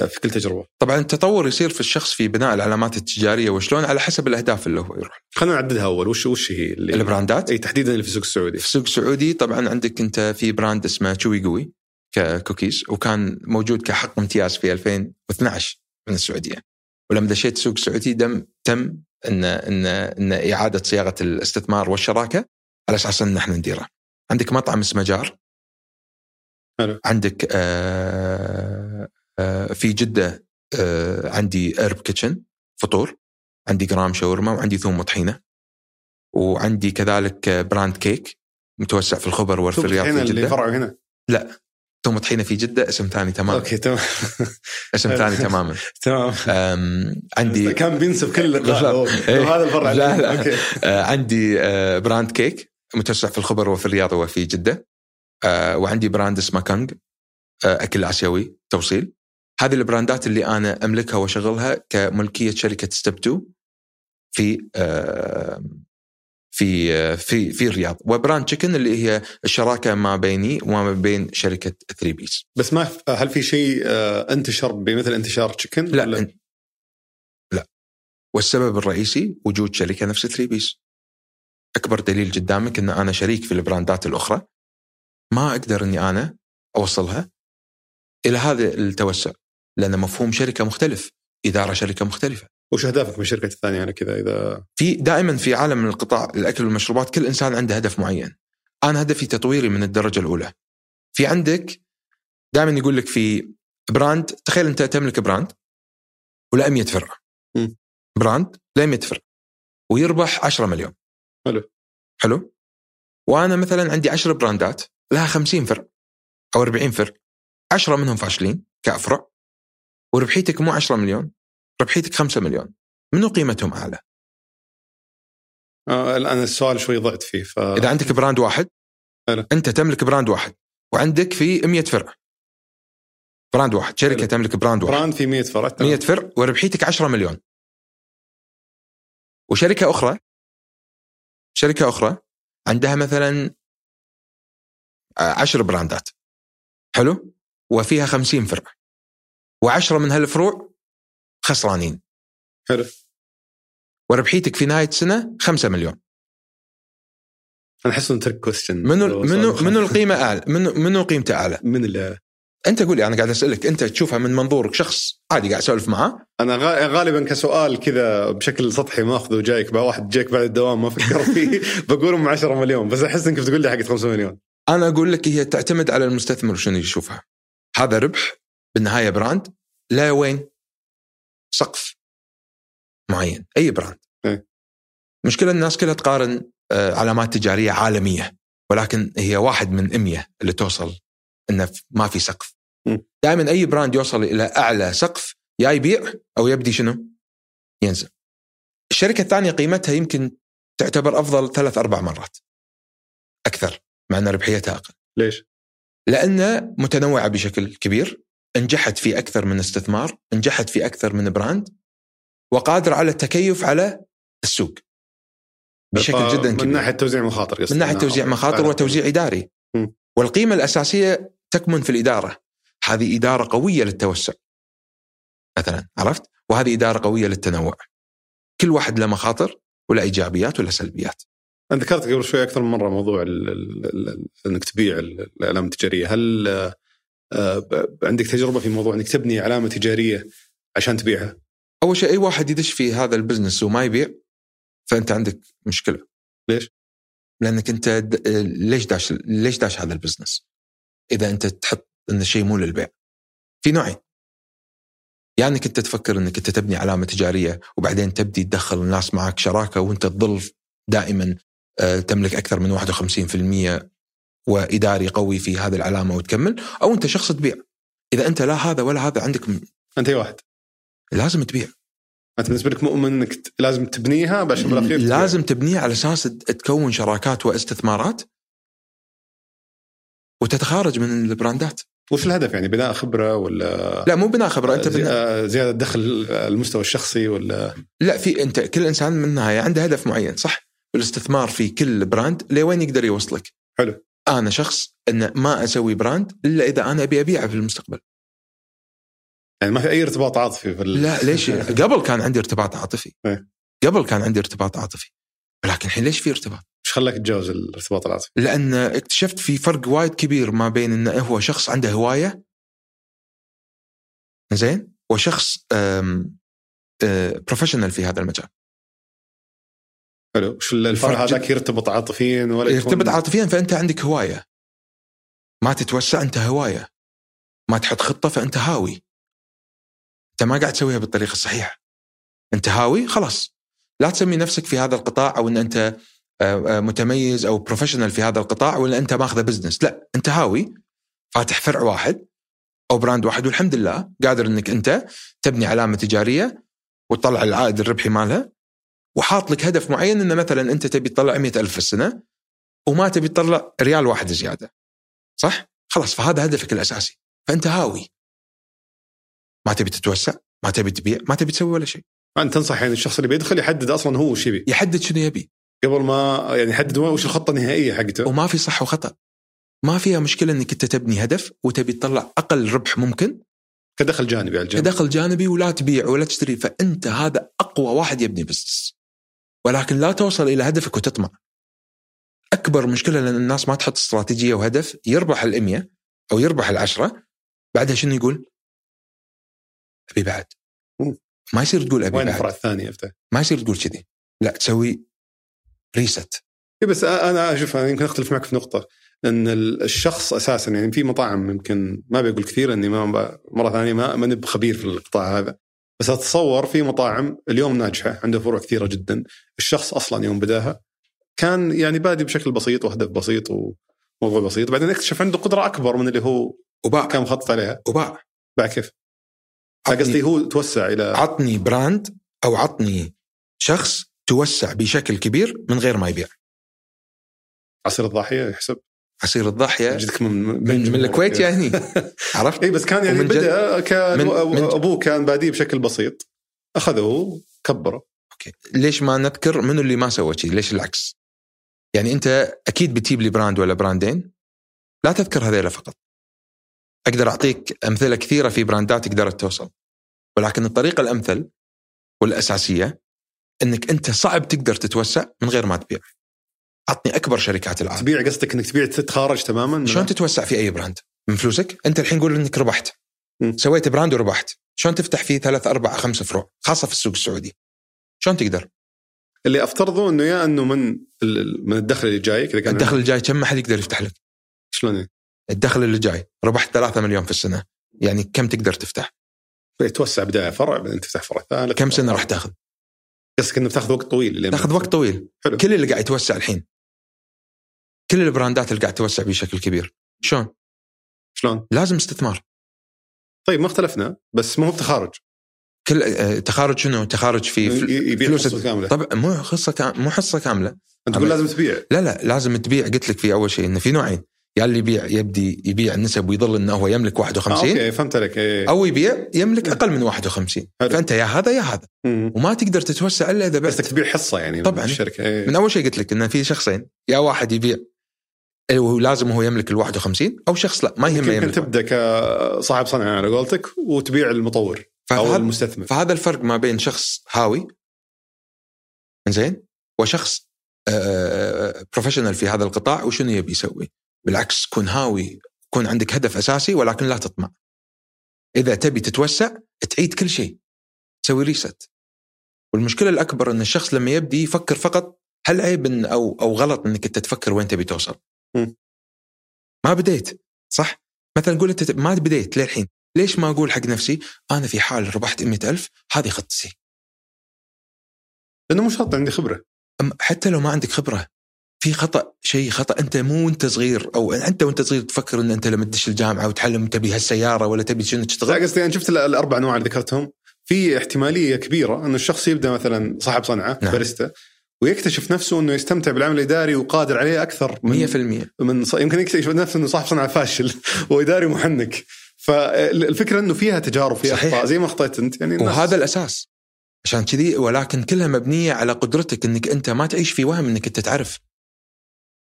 في كل تجربة. طبعا التطور يصير في الشخص في بناء العلامات التجارية وشلون على حسب الأهداف اللي هو يروح. خلينا نعددها أول وش وش هي اللي البراندات؟ إي تحديدا اللي في السوق السعودي. في السوق السعودي طبعا عندك أنت في brand اسمه Chewy Gooey ككوكيز وكان موجود كحق امتياز في 2012 من السعودية. ولما دشيت السوق السعودي دم تم ان ان إن إعادة صياغة الاستثمار والشراكة على أساس إن إحنا نديره. عندك مطعم اسمه جار. حلو. عندك آه آه في جدة آه عندي إرب كيتشن فطور عندي جرام شاورما وعندي ثوم وطحينة وعندي كذلك brand كيك متوسع في الخبر وفي الرياض في جدة اللي فرعه هنا لا ثوم طحينة في جدة اسم ثاني تماما. okay تمام. اسم ثاني تماما. تمام. عندي كان بينسب كل اللقاء هذا الفرع. لا لا. okay. آه عندي آه brand كيك متوسع في الخبر وفي الرياض وفي جدة. آه وعندي brand اسمه كانج. أكل آسيوي توصيل. هذه البراندات اللي أنا أملكها وأشغلها كملكية شركة Step 2 في في في في الرياض. و brand تشيكن اللي هي الشراكة ما بيني وما بين شركة تريبيز. بس ما هل في شيء انتشر بمثل انتشار تشيكن لا ولا؟ لا. والسبب الرئيسي وجود شركة نفس تريبيز. أكبر دليل قدامك إن أنا شريك في البراندات الأخرى. ما أقدر إني أنا أوصلها إلى هذا التوسع لأن مفهوم شركة مختلف إدارة شركة مختلفة. وش اهدافك من الشركة الثانية أنا كذا اذا في دائما في عالم القطاع الأكل والمشروبات كل إنسان عنده هدف معين. أنا هدفي تطويري من الدرجة الأولى. في عندك دائما يقول لك في brand تخيل أنت تملك brand ولا 100 فرع. م. brand لا 100 فرع ويربح 10 مليون. حلو. حلو؟ وأنا مثلا عندي 10 براندات لها 50 فرع أو 40 فرع. 10 منهم فاشلين كأفرع وربحيتك مو 10 مليون ربحيتك 5 مليون منو قيمتهم أعلى؟ آه الآن السؤال شوي ضعت فيه ف إذا عندك brand واحد حلو. أنت تملك brand واحد وعندك في 100 فرع brand واحد شركة حلو. تملك brand واحد brand في 100 فرع تمام. 100 فرع وربحيتك 10 مليون وشركة أخرى شركة أخرى عندها مثلا 10 براندات حلو وفيها 50 فرع و10 من هالفروع خسرانين. حلو. وربحيتك في نهاية السنة 5 مليون. أنا أحس إنه trick question منو منو منو القيمة أعلى؟ منو منو قيمته أعلى؟ من اللي أنت قول لي أنا قاعد أسألك أنت تشوفها من منظورك شخص عادي قاعد أسولف معاه أنا غا- غالبا كسؤال كذا بشكل سطحي ماخذه جايك بقى واحد جايك بعد الدوام ما فكر فيه. بقول ام 10 مليون بس أحس إنك بتقول لي حقت 5 مليون. أنا أقول لك هي تعتمد على المستثمر شنو يشوفها. هذا ربح بالنهاية brand لا وين. سقف معين أي brand إيه. مشكلة الناس كلها تقارن آه، علامات تجارية عالمية ولكن هي واحد من 100 اللي توصل إنه ما في سقف. دائما أي brand يوصل إلى أعلى سقف يا يبيع أو يبدي شنو؟ ينزل. الشركة الثانية قيمتها يمكن تعتبر أفضل ثلاث أربع مرات أكثر مع إن ربحيتها أقل. ليش؟ لأنها متنوعة بشكل كبير نجحت في أكثر من استثمار نجحت في أكثر من براند وقادرة على التكيف على السوق. بشكل ف- جدا من كبير. ناحية توزيع مخاطر من ناحية أنا- توزيع مخاطر. وتوزيع إداري. م. والقيمة الأساسية تكمن في الإدارة. هذه إدارة قوية للتوسع. مثلا عرفت؟ وهذه إدارة قوية للتنوع. كل واحد له مخاطر ولا إيجابيات ولا سلبيات. انت ذكرت قبل شوي أكثر من مرة موضوع ال ال ال إنك تبيع ال- الأعلام التجارية، هل عندك تجربة في موضوع إنك تبني علامة تجارية عشان تبيعها؟ أول شيء أي واحد يدش في هذا ال business وما يبيع فأنت عندك مشكلة ليش؟ لأنك أنت د- ليش داش ليش داش هذا ال business؟ إذا أنت تحط إن الشيء مو للبيع. في نوعين. يا إنك أنت تفكر إنك أنت تبني علامة تجارية وبعدين تبدي تدخل الناس معك شراكة وأنت تظل دائما آه، تملك أكثر من 51% وإداري قوي في هذه العلامة وتكمل أو أنت شخص تبيع. إذا أنت لا هذا ولا هذا عندك م- أنت أي واحد لازم تبيع. أنت بالنسبة لك مؤمن إنك لازم تبنيها عشان بالأخير. لازم تبنيه على أساس تكون شراكات واستثمارات وتتخارج من ال brandات. وش الهدف يعني بناء خبرة ولا لا مو بناء خبرة أنت بناء آه، زيادة دخل المستوى الشخصي ولا لا في أنت كل إنسان من النهاية عنده هدف معين صح؟ الاستثمار في كل brand لوين يقدر يوصلك؟ حلو. أنا شخص أن ما أسوي brand إلا إذا أنا أبي أبيعه في المستقبل. يعني ما في أي ارتباط عاطفي في لا ليش؟ قبل كان عندي ارتباط عاطفي. إيه. قبل كان عندي ارتباط عاطفي. ولكن الحين ليش في ارتباط؟ إيش خلاك تتجاوز الارتباط العاطفي؟ لأن اكتشفت في فرق وايد كبير ما بين انه هو شخص عنده هواية زين وشخص بروفيشنال في هذا المجال. حلو. وش الفرق هذاك يرتبط عاطفيا ولا يكون- يرتبط عاطفيا فأنت عندك هواية. ما تتوسع أنت هواية. ما تحط خطة فأنت هاوي. أنت ما قاعد تسويها بالطريقة الصحيحة. أنت هاوي خلاص. لا تسمي نفسك في هذا القطاع أو إن أنت آه، آه، متميز أو professional في هذا القطاع ولا أنت ماخذه business لا أنت هاوي. فاتح فرع واحد أو brand واحد والحمد لله قادر إنك أنت تبني علامة تجارية وتطلع العائد الربحي مالها. وحاط لك هدف معين إنه مثلا أنت تبي تطلع 100000 في السنة وما تبي تطلع ريال واحد زيادة. صح؟ خلاص فهذا هدفك الأساسي. فأنت هاوي. ما تبي تتوسع ما تبي تبيع ما تبي تسوي ولا شيء. أنت تنصح يعني الشخص اللي بيدخل يحدد أصلا هو وش يبي؟ يحدد شنو يبي. قبل ما يعني يحدد وش الخطة النهائية حقته. وما في صح وخطأ. ما فيها مشكلة إنك أنت تبني هدف وتبي تطلع أقل ربح ممكن. كدخل جانبي على الجنب. كدخل جانبي ولا تبيع ولا تشتري. فأنت هذا أقوى واحد يبني بزنس ولكن لا توصل إلى هدفك وتطمع. أكبر مشكلة لأن الناس ما تحط استراتيجية وهدف يربح ال100 أو يربح العشرة بعدها شنو يقول؟ أبي بعد. ما يصير تقول أبي وين بعد. الفرع الثاني افتح ما يصير تقول كذي. لا تسوي ريست إيه بس أنا أشوف أنا يمكن أختلف معك في نقطة. إن ال- الشخص أساسا يعني في مطاعم يمكن ما بقول كثير إني ما مرة ثانية ما ماني بخبير في القطاع هذا. بس أتصور في مطاعم اليوم ناجحة عنده فروع كثيرة جدا. الشخص أصلا يوم بداها كان يعني بادي بشكل بسيط وهدف بسيط وموضوع بسيط. بعدين اكتشف عنده قدرة أكبر من اللي هو وباع. كان مخطط عليها. وباع. بعد كيف؟ قصدي هو توسع إلى عطني brand أو عطني شخص توسع بشكل كبير من غير ما يبيع. عصير الضاحية يحسب. عصير الضاحيه جدك من من, من الكويت يعني عرفت؟ اي بس كان يعني بدأ كان أبوه كان باديه بشكل بسيط أخذه كبره okay ليش ما نذكر منو اللي ما سوى شيء؟ ليش العكس؟ يعني أنت أكيد بتجيب لي brand ولا brandين لا تذكر هذيلا فقط. أقدر أعطيك أمثلة كثيرة في brandات قدرت توصل. ولكن الطريقة الأمثل والأساسية إنك أنت صعب تقدر تتوسع من غير ما تبيع. عطني أكبر شركات العالم. تبيع قصدك إنك تبيع تتخارج تماما شلون تتوسع في أي brand؟ من فلوسك؟ أنت الحين قول إنك ربحت. مم. سويت brand وربحت. شلون تفتح فيه ثلاث أربع خمس فروع خاصة في السوق السعودي؟ شلون تقدر؟ اللي أفترضه إنه يا إنه من من الدخل اللي جايك إذا كان الدخل الجاي كم محل يقدر يفتح لك؟ شلون؟ الدخل اللي جاي ربحت 3 مليون في السنة يعني كم تقدر تفتح؟ توسع بداية فرع بعدين تفتح فرع ثالث كم سنة راح تاخذ؟ قصدك إنه بتاخذ وقت طويل تاخذ وقت طويل حلو. كل اللي قاعد يتوسع الحين كل ال brandات اللي قاعد توسع بشكل كبير شلون؟ شلون؟ لازم استثمار طيب ما اختلفنا بس ما هو بتخارج كل آه، تخارج شنو؟ تخارج في فلوس حصة كاملة طبعا مو قصه كام... مو حصة كاملة أنت تقول لازم تبيع لا لا لازم تبيع قلت لك في أول شيء إنه في نوعين يا اللي يبيع يبدي يبيع النسب ويظل إنه هو يملك آه 51 أوكي فهمت عليك إيه. أو يبيع يملك أقل من 51 حلو. فأنت يا هذا يا هذا مم. وما تقدر تتوسع إلا إذا بعت قصدك تبيع حصة يعني طبعاً. من الشركة إيه. من أول شيء قلت لك إنه في شخصين يا واحد يبيع هو لازم هو يملك ال 51 أو شخص لا ما يهمه يمكن يملك. تبدأ كصاحب صنعه على قولتك وتبيع المطور أو المستثمر. فهذا الفرق ما بين شخص هاوي زين وشخص professional في هذا القطاع وشنو يبي يسوي؟ بالعكس كن هاوي كون عندك هدف أساسي ولكن لا تطمع. إذا تبي تتوسع تعيد كل شيء. تسوي reset والمشكلة الأكبر إن الشخص لما يبدي يفكر فقط هل عيب أو أو غلط إنك أنت تفكر وين تبي توصل. ما بديت صح؟ مثلا قول أنت ما بديت للحين. ليش ما أقول حق نفسي أنا في حال ربحت 100000 هذه خطتي. لأنه مو شرط عندي خبرة. حتى لو ما عندك خبرة في خطأ شيء خطأ أنت مو وأنت صغير أو أنت وأنت صغير تفكر إن أنت لما تدش الجامعة وتعلم تبي هالسيارة ولا تبي شنو لا تشتغل قصدي أنا شفت ال- الأربع أنواع اللي ذكرتهم. في احتمالية كبيرة إنه الشخص يبدأ مثلا صاحب صنعة نعم. باريستا. ويكتشف نفسه إنه يستمتع بالعمل الإداري وقادر عليه أكثر من 100% من ص... يمكن يكتشف نفسه إنه صاحب صنعة فاشل. واداري محنك. فالفكرة إنه فيها تجارب فيها صحيح. أخطاء زي ما اخطيت أنت. يعني الناس وهذا الأساس. عشان كذي ولكن كلها مبنية على قدرتك إنك أنت ما تعيش في وهم إنك أنت تعرف.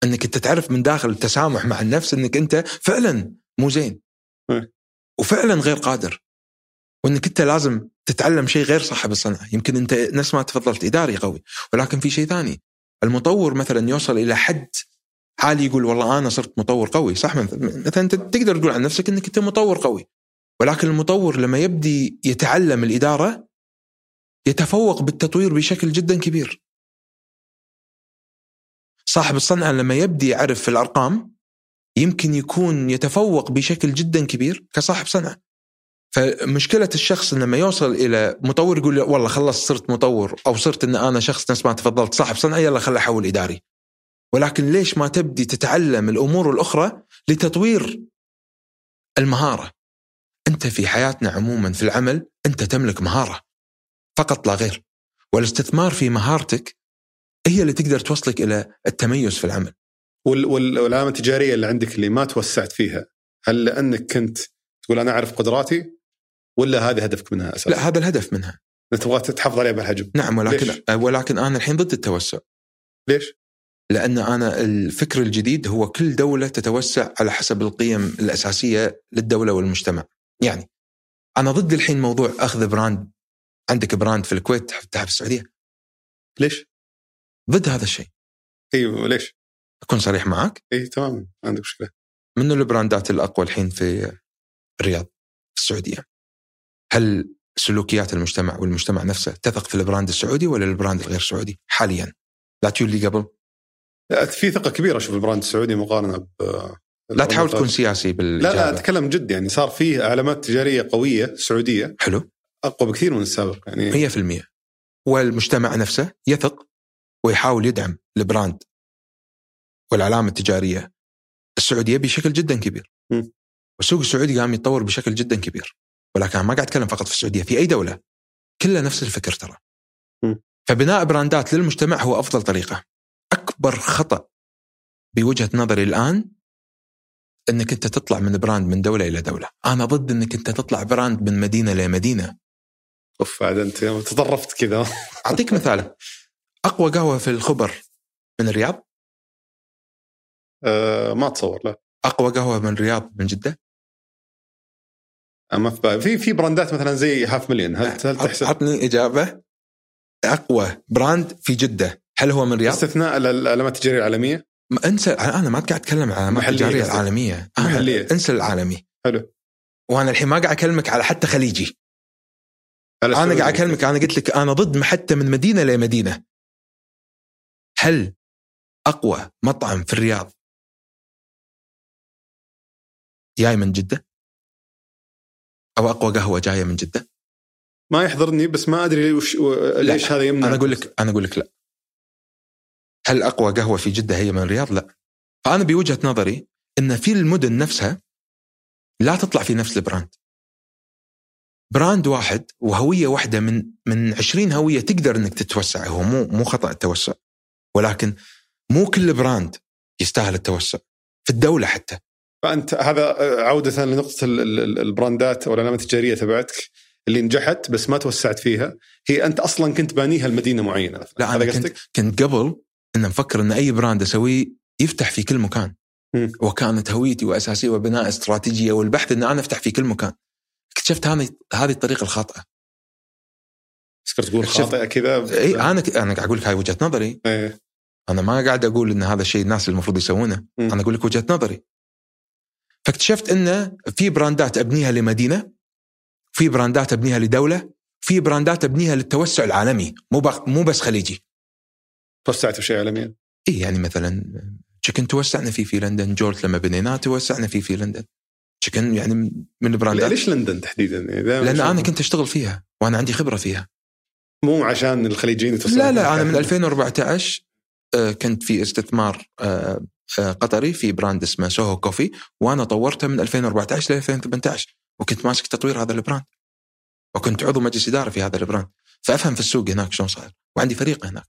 إنك أنت تعرف من داخل التسامح مع النفس إنك أنت فعلا مو زين. إيه. وفعلا غير قادر. وإنك أنت لازم تتعلم شيء غير صاحب الصنعة. يمكن أنت نفس ما تفضلت إداري قوي ولكن في شيء ثاني. المطور مثلا يوصل إلى حد عالي يقول والله أنا صرت مطور قوي صح؟ مثلا انت تقدر تقول عن نفسك إنك أنت مطور قوي. ولكن المطور لما يبدي يتعلم الإدارة يتفوق بالتطوير بشكل جدا كبير. صاحب الصنعة لما يبدي يعرف في الأرقام يمكن يكون يتفوق بشكل جدا كبير كصاحب صنعة. فمشكلة الشخص لما يوصل إلى مطور يقول والله خلص صرت مطور أو صرت إن أنا شخص نفس ما تفضلت صاحب صنعه يلا خل أحول إداري. ولكن ليش ما تبدي تتعلم الأمور الأخرى لتطوير المهارة؟ أنت في حياتنا عموما في العمل أنت تملك مهارة فقط لا غير. والاستثمار في مهارتك هي اللي تقدر توصلك إلى التميز في العمل. وال... وال... والعلامة التجارية اللي عندك اللي ما توسعت فيها هل لأنك كنت تقول أنا أعرف قدراتي؟ ولا هذا هدفك منها أساسا؟ لا هذا الهدف منها تبغى تحافظ عليها بهالحجم نعم ولكن ليش؟ ولكن أنا الحين ضد التوسع ليش؟ لأن أنا الفكر الجديد هو كل دولة تتوسع على حسب القيم الأساسية للدولة والمجتمع. يعني أنا ضد الحين موضوع أخذ brand عندك brand في الكويت تفتحها في السعودية ليش؟ ضد هذا الشيء أيوه ليش؟ أكون صريح معك اي تمام ما عندك مشكلة من ال brandات الأقوى الحين في الرياض في السعودية هل سلوكيات المجتمع والمجتمع نفسه تثق في ال brand السعودي ولا ال brand الغير سعودي حاليا؟ لا تقول لي قبل. لا في ثقة كبيرة. أشوف ال brand السعودي مقارنة ب لا تحاول تكون سياسي لا بالإجابة. لا أتكلم جد. يعني صار فيه علامات تجارية قوية سعودية. حلو. أقوى بكثير من السابق يعني. 100% والمجتمع نفسه يثق ويحاول يدعم ال brand والعلامة التجارية. السعودية بشكل جدا كبير. م. والسوق السعودي قام يتطور بشكل جدا كبير. ولكن ما قاعد أتكلم فقط في السعودية في أي دولة كلها نفس الفكر ترى. فبناء brandات للمجتمع هو أفضل طريقة. أكبر خطأ بوجهة نظري الآن إنك أنت تطلع من brand من دولة إلى دولة، أنا ضد إنك أنت تطلع brand من مدينة لمدينه. أوف عاد أنت تطرفت كذا. أعطيك مثال. أقوى قهوة في الخبر من الرياض؟ آه ما أتصور لا. أقوى قهوة من الرياض من جدة؟ ما في بالي في في brandات مثلا زي Half Million هل هل تحسب؟ عطني إجابة. أقوى brand في جدة. هل هو من الرياض؟ باستثناء ال- العلامات التجارية العالمية؟ ما أنسى أنا ما قاعد أتكلم عن محلية التجارية. العالمية. أنا محلية. أنسى العالمي. حلو. وأنا الحين ما قاعد أكلمك على حتى خليجي. أنا. قاعد أكلمك أنا قلت لك أنا ضد حتى من مدينة لمدينة. هل أقوى مطعم في الرياض؟ جاي من جدة؟ أو أقوى قهوة جاية من جدة؟ ما يحضرني بس ما أدري وش ليش هذا يمنع. أنا أقول لك أنا أقول لك لا. هل أقوى قهوة في جدة هي من الرياض؟ لا. فأنا بوجهة نظري إن في المدن نفسها لا تطلع في نفس ال brand. brand واحد وهوية واحدة من من 20 هوية تقدر إنك تتوسع. هو مو مو خطأ التوسع ولكن مو كل brand يستاهل التوسع. في الدولة حتى. فأنت هذا عودة لنقطة ال- ال- ال- ال brand ات أو العلامات التجارية تبعتك اللي نجحت بس ما توسعت فيها هي أنت أصلا كنت بانيها لمدينة معينة لا هذا كنت؟ كنت قبل ان مفكر إن أي brand أسويه يفتح في كل مكان. وكانت هويتي وأساسية وبناء استراتيجية والبحث إن أنا أفتح في كل مكان اكتشفت هذه هذه الطريقة الخاطئة تذكر تقول خاطئة كذا إي أنا أنا قاعد أقول لك هاي وجهة نظري إيه. أنا ما قاعد أقول إن هذا الشيء الناس المفروض يسوونه. أنا أقول لك وجهة نظري فاكتشفت إن في brand ات أبنيها لمدينة في brand ات أبنيها لدولة في brand ات أبنيها للتوسع العالمي مو بق- مو بس خليجي. توسعت بشيء عالميا؟ اي يعني مثلا تشيكن توسعنا فيه في لندن جولت لما بنيناه توسعنا فيه في لندن. تشيكن يعني من ال brand ات ليش لندن تحديدا؟ لأن أنا كنت أشتغل فيها وأنا عندي خبرة فيها. مو عشان الخليجيين يتوسعون. لا لا أنا من 2014 آه، كنت في استثمار آه، قطري في brand اسمه Soho Coffee وأنا طورته من 2014 ل 2018 وكنت ماسك تطوير هذا ال brand. وكنت عضو مجلس إدارة في هذا ال brand. فأفهم في السوق هناك شلون صاير وعندي فريق هناك.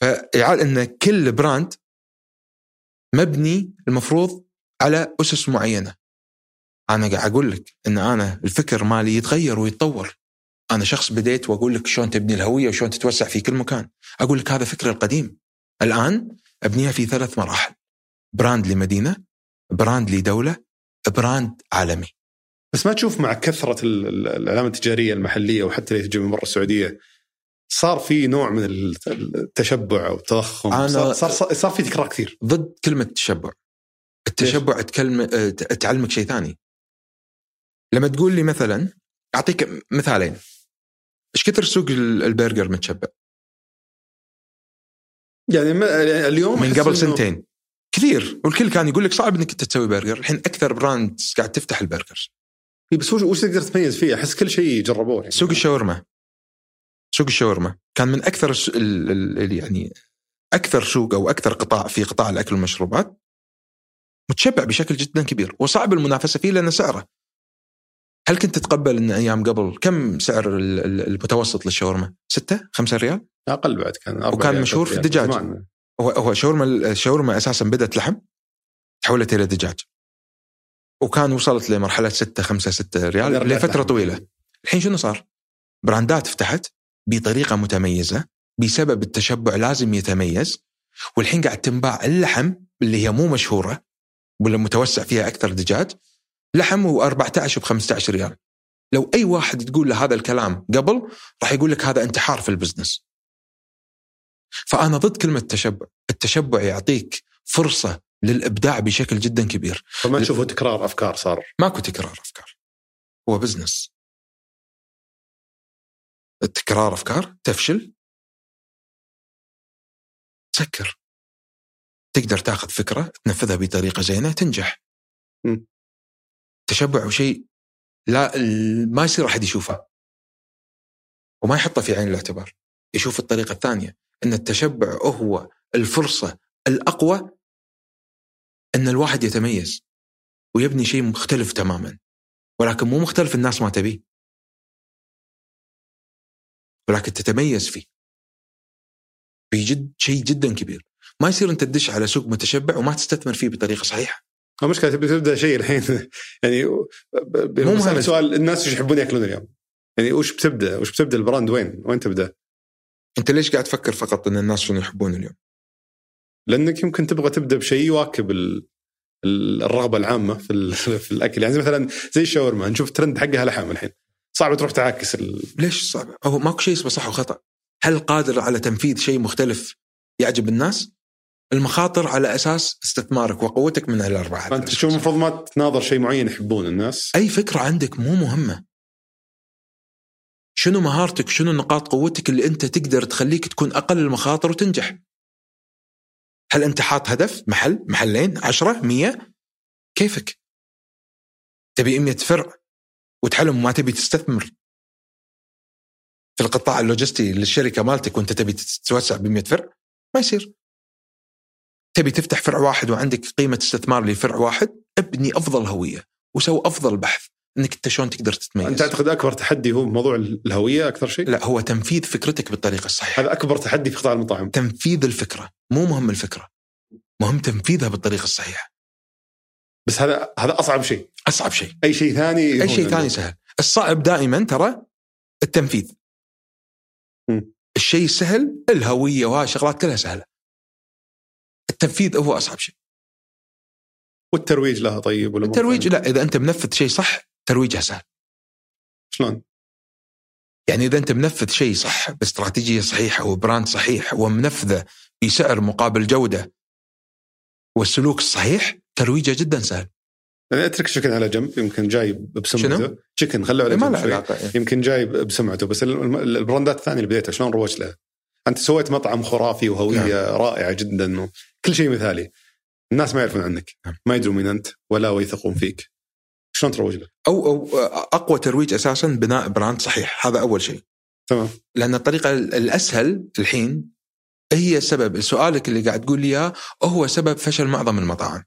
فيعال إن كل brand مبني المفروض على أسس معينة. أنا قاعد أقول لك إن أنا الفكر مالي يتغير ويتطور. أنا شخص بديت وأقول لك شلون تبني الهوية وشلون تتوسع في كل مكان. أقول لك هذا فكر القديم. الآن أبنيها في ثلاث مراحل. brand لمدينة brand لدولة brand عالمي. بس ما تشوف مع كثرة ال- ال- العلامه التجارية المحلية وحتى اللي تجي من برا السعودية صار في نوع من التشبع أو التضخم؟ أنا- صار, صار صار في تكرار كثير. ضد كلمة تشبع. التشبع تكلم تعلمك شيء ثاني. لما تقول لي مثلا أعطيك مثالين. إيش كثر سوق ال- البرجر متشبع؟ يعني ما يعني اليوم من قبل سنتين. كثير. والكل كان يقول لك صعب إنك انت تسوي برجر. الحين أكثر brand قاعد تفتح البرجر إيه، بس وش تقدر تميز فيه؟ أحس كل شيء جربوه يعني. سوق الشاورما. سوق الشاورما. كان من أكثر ال- ال- يعني أكثر سوق أو أكثر قطاع في قطاع الأكل والمشروبات. متشبع بشكل جدا كبير. وصعب المنافسة فيه لأن سعره. هل كنت تتقبل إن أيام قبل كم سعر ال- ال- المتوسط للشاورما؟ ستة؟ خمسة ريال؟ أقل بعد كان وكان مشهور في. الدجاج. هو هو شاورما الشاورما أساسا بدأت لحم تحولت إلى دجاج وكان وصلت لمرحلة 6 5 6 ريال لفترة. طويلة الحين شنو صار؟ brand ات فتحت بطريقة متميزة بسبب التشبع لازم يتميز والحين قاعد تنباع اللحم اللي هي مو مشهورة ولا متوسع فيها أكثر دجاج لحم و14 ب 15 ريال. لو أي واحد تقول له هذا الكلام قبل راح يقول لك هذا انتحار في ال business. فأنا ضد كلمة تشبع. التشبع يعطيك فرصة للإبداع بشكل جدا كبير. فما تشوفه تكرار أفكار صار؟ ماكو تكرار أفكار. هو بزنس. التكرار أفكار؟ تفشل؟ تسكر. تقدر تاخذ فكرة تنفذها بطريقة زينة تنجح. م. تشبع شيء لا ما يصير أحد يشوفه. وما يحطه في عين الاعتبار يشوف الطريقة الثانية إن التشبع هو الفرصة الأقوى إن الواحد يتميز ويبني شيء مختلف تماما. ولكن مو مختلف الناس ما تبيه. ولكن تتميز فيه. في جد شيء جدا كبير. ما يصير أنت تدش على سوق متشبع وما تستثمر فيه بطريقة صحيحة. المشكلة تبي تبدا شيء الحين. يعني مو مهم. سؤال الناس إيش يحبون يأكلون اليوم؟ يعني وش بتبدأ؟ وش بتبدأ البراند؟ وين؟ وين تبدأ؟ أنت ليش قاعد تفكر فقط إن الناس شنو يحبون اليوم؟ لأنك يمكن تبغى تبدأ بشيء يواكب الرغبة العامة في, في الأكل. يعني مثلا زي الشاورما نشوف ترند حقها لحم الحين. صعب تروح تعاكس ال... ليش صعب؟ هو ماكو شيء اسمه صح وخطأ. هل قادر على تنفيذ شيء مختلف يعجب الناس؟ المخاطر على أساس استثمارك وقوتك من الاربعه فانت تشوف المفروض ما تناظر شيء معين يحبون الناس. أي فكرة عندك مو مهمة. شنو مهارتك؟ شنو نقاط قوتك اللي أنت تقدر تخليك تكون أقل المخاطر وتنجح؟ هل أنت حاط هدف؟ محل محلين عشرة مية؟ كيفك؟ تبي 100 فرع وتحلم وما تبي تستثمر. في القطاع اللوجستي للشركة مالتك وأنت تبي تتوسع ب 100 فرع ما يصير. تبي تفتح فرع واحد وعندك قيمة استثمار لفرع واحد ابني أفضل هوية وسوي أفضل بحث إنك أنت شلون تقدر تتميز. أنت تعتقد أكبر تحدي هو موضوع الهوية أكثر شيء؟ لا هو تنفيذ فكرتك بالطريقة الصحيحة. هذا أكبر تحدي في قطاع المطاعم. تنفيذ الفكرة مو مهم الفكرة مهم تنفيذها بالطريقة الصحيحة. بس هذا هذا أصعب شيء. أصعب شيء. أي شيء ثاني أي شيء ثاني سهل. الصعب دائما ترى التنفيذ. م. الشيء السهل الهوية وهالشغلات كلها سهلة. التنفيذ هو أصعب شيء. والترويج لها طيب ولا الترويج لا إذا أنت منفذ شيء صح ترويجها سهل. شلون؟ يعني إذا أنت منفذ شيء صح باستراتيجية صحيحة و brand صحيح ومنفذة بسعر مقابل جودة والسلوك الصحيح ترويجه جدا سهل. يعني أترك شكن على جنب يمكن جاي بسمعته. شكن خلوه على جنب شوي. يمكن جاي بسمعته بس ال brand ات الثانية اللي بديتها شلون روجت لها؟ أنت سويت مطعم خرافي وهوية نعم. رائعة جدا وكل شيء مثالي. الناس ما يعرفون عنك. نعم. ما يدرون مين أنت ولا ويثقون فيك. شلون تروج له؟ أو أو أقوى ترويج أساسا بناء brand صحيح. هذا أول شيء. تمام. لأن الطريقة الأسهل الحين هي سبب. سؤالك اللي قاعد تقول لي إياه هو سبب فشل معظم المطاعم.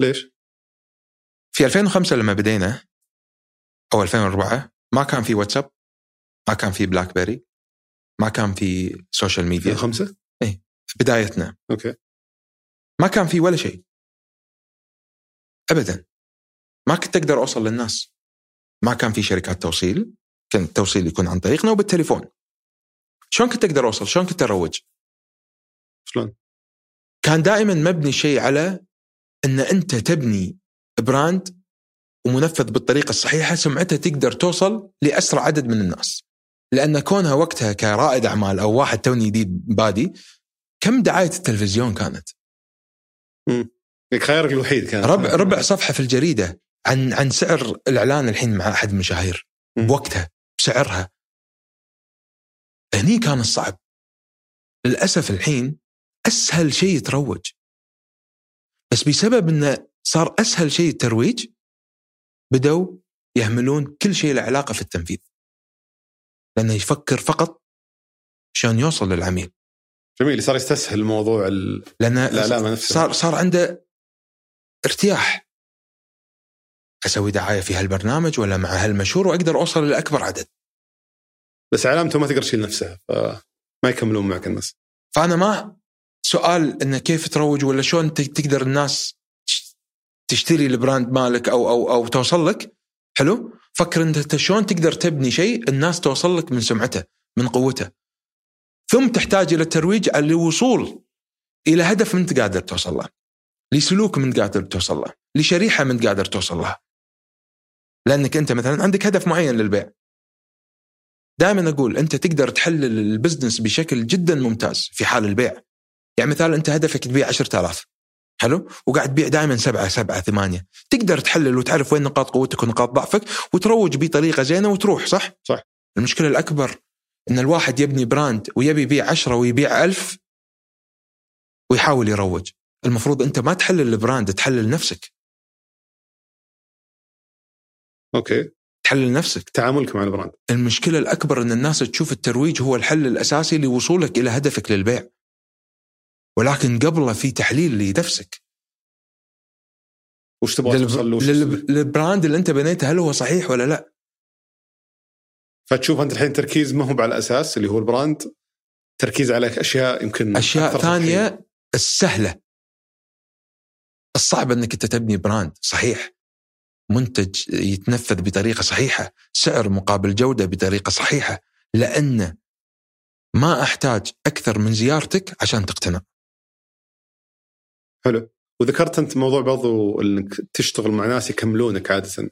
ليش؟ في 2005 لما بدينا أو 2004 ما كان في واتساب ما كان في بلاك بيري ما كان في social media. 2005 إيه بدايتنا okay ما كان في ولا شيء ابدا ما كنت أقدر أوصل للناس ما كان في شركات توصيل كان التوصيل يكون عن طريقنا وبالتليفون شلون كنت أقدر أوصل؟ شلون كنت أروج؟ شلون؟ كان دائما مبني شيء على إن أنت تبني brand ومنفذ بالطريقة الصحيحة سمعته تقدر توصل لأسرع عدد من الناس. لأن كونها وقتها كرائد أعمال أو واحد توني جديد بادي كم دعاية التلفزيون كانت؟ امم خيارك الوحيد كان. ربع ربع صفحة في الجريدة عن عن سعر الإعلان الحين مع أحد المشاهير بوقتها بسعرها. هني كان الصعب. للأسف الحين أسهل شيء يتروج. بس بسبب إنه صار أسهل شيء الترويج بدوا يهملون كل شيء له علاقة في التنفيذ. لأنه يفكر فقط شلون يوصل للعميل. جميل صار يستسهل موضوع ال... لأن لا لا ما صار صار عنده ارتياح. أسوي دعاية في هالبرنامج ولا مع هالمشهور وأقدر أوصل لاكبر عدد. بس علامته ما تقدر تشيل نفسها فما يكملون معك الناس. فأنا ما سؤال إنه كيف تروج ولا شلون تقدر الناس تشتري ال brand مالك أو أو أو توصل لك؟ حلو؟ فكر أنت شلون تقدر تبني شيء الناس توصل لك من سمعته من قوته. ثم تحتاج إلى الترويج للوصول إلى هدف من قادر توصل له لسلوك من قادر توصل له لشريحة من قادر توصل لها لأنك أنت مثلا عندك هدف معين للبيع. دائما أقول أنت تقدر تحلل ال business بشكل جدا ممتاز في حال البيع. يعني مثال أنت هدفك تبيع 10000 حلو؟ وقاعد تبيع دائما سبعة سبعة ثمانية. تقدر تحلل وتعرف وين نقاط قوتك ونقاط ضعفك وتروج بطريقة زينة وتروح صح؟ صح. المشكلة الأكبر أن الواحد يبني brand ويبي يبيع عشرة ويبيع ألف ويحاول يروج. المفروض أنت ما تحلل ال brand تحلل نفسك. okay. تحلل نفسك. تعاملك مع البراند. المشكلة الأكبر أن الناس تشوف الترويج هو الحل الأساسي لوصولك إلى هدفك للبيع. ولكن قبله في تحليل لنفسك. وش تبغى توصل لل brand اللي أنت بنيته هل هو صحيح ولا لا؟ فتشوف أنت الحين تركيز ما هو على الأساس اللي هو ال brand تركيز على أشياء يمكن أشياء. ثانية السهلة. الصعب إنك أنت تبني براند صحيح. منتج يتنفذ بطريقة صحيحة سعر مقابل جودة بطريقة صحيحة لأن ما أحتاج أكثر من زيارتك عشان تقتنع. حلو. وذكرت أنت موضوع برضو إنك تشتغل مع ناس يكملونك عادة.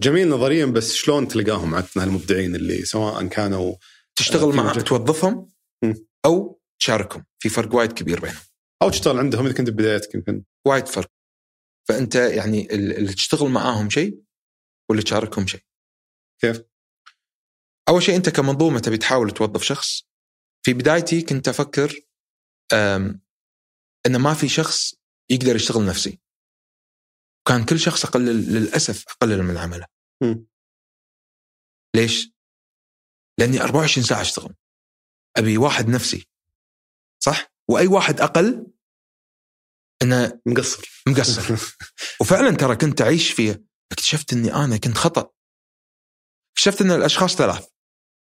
جميل نظريا بس شلون تلقاهم عاده المبدعين اللي سواء كانوا تشتغل مع توظفهم. أو تشاركهم في فرق وايد كبير بينهم. أو تشتغل عندهم إذا كنت بدايتك يمكن. وايد فرق. فأنت يعني ال- اللي تشتغل معاهم شيء واللي تشاركهم شيء. كيف؟ أول شيء أنت كمنظومة تبي تحاول توظف شخص. في بدايتي كنت أفكر أم، إن ما في شخص يقدر يشتغل نفسي. كان كل شخص اقلل للأسف اقلل من عمله مم. ليش؟ لأني 24 ساعة أشتغل. أبي واحد نفسي. صح؟ وأي واحد أقل انه مقصر. مقصر. وفعلا ترى كنت أعيش فيه اكتشفت إني أنا كنت خطأ. اكتشفت إن الأشخاص ثلاث.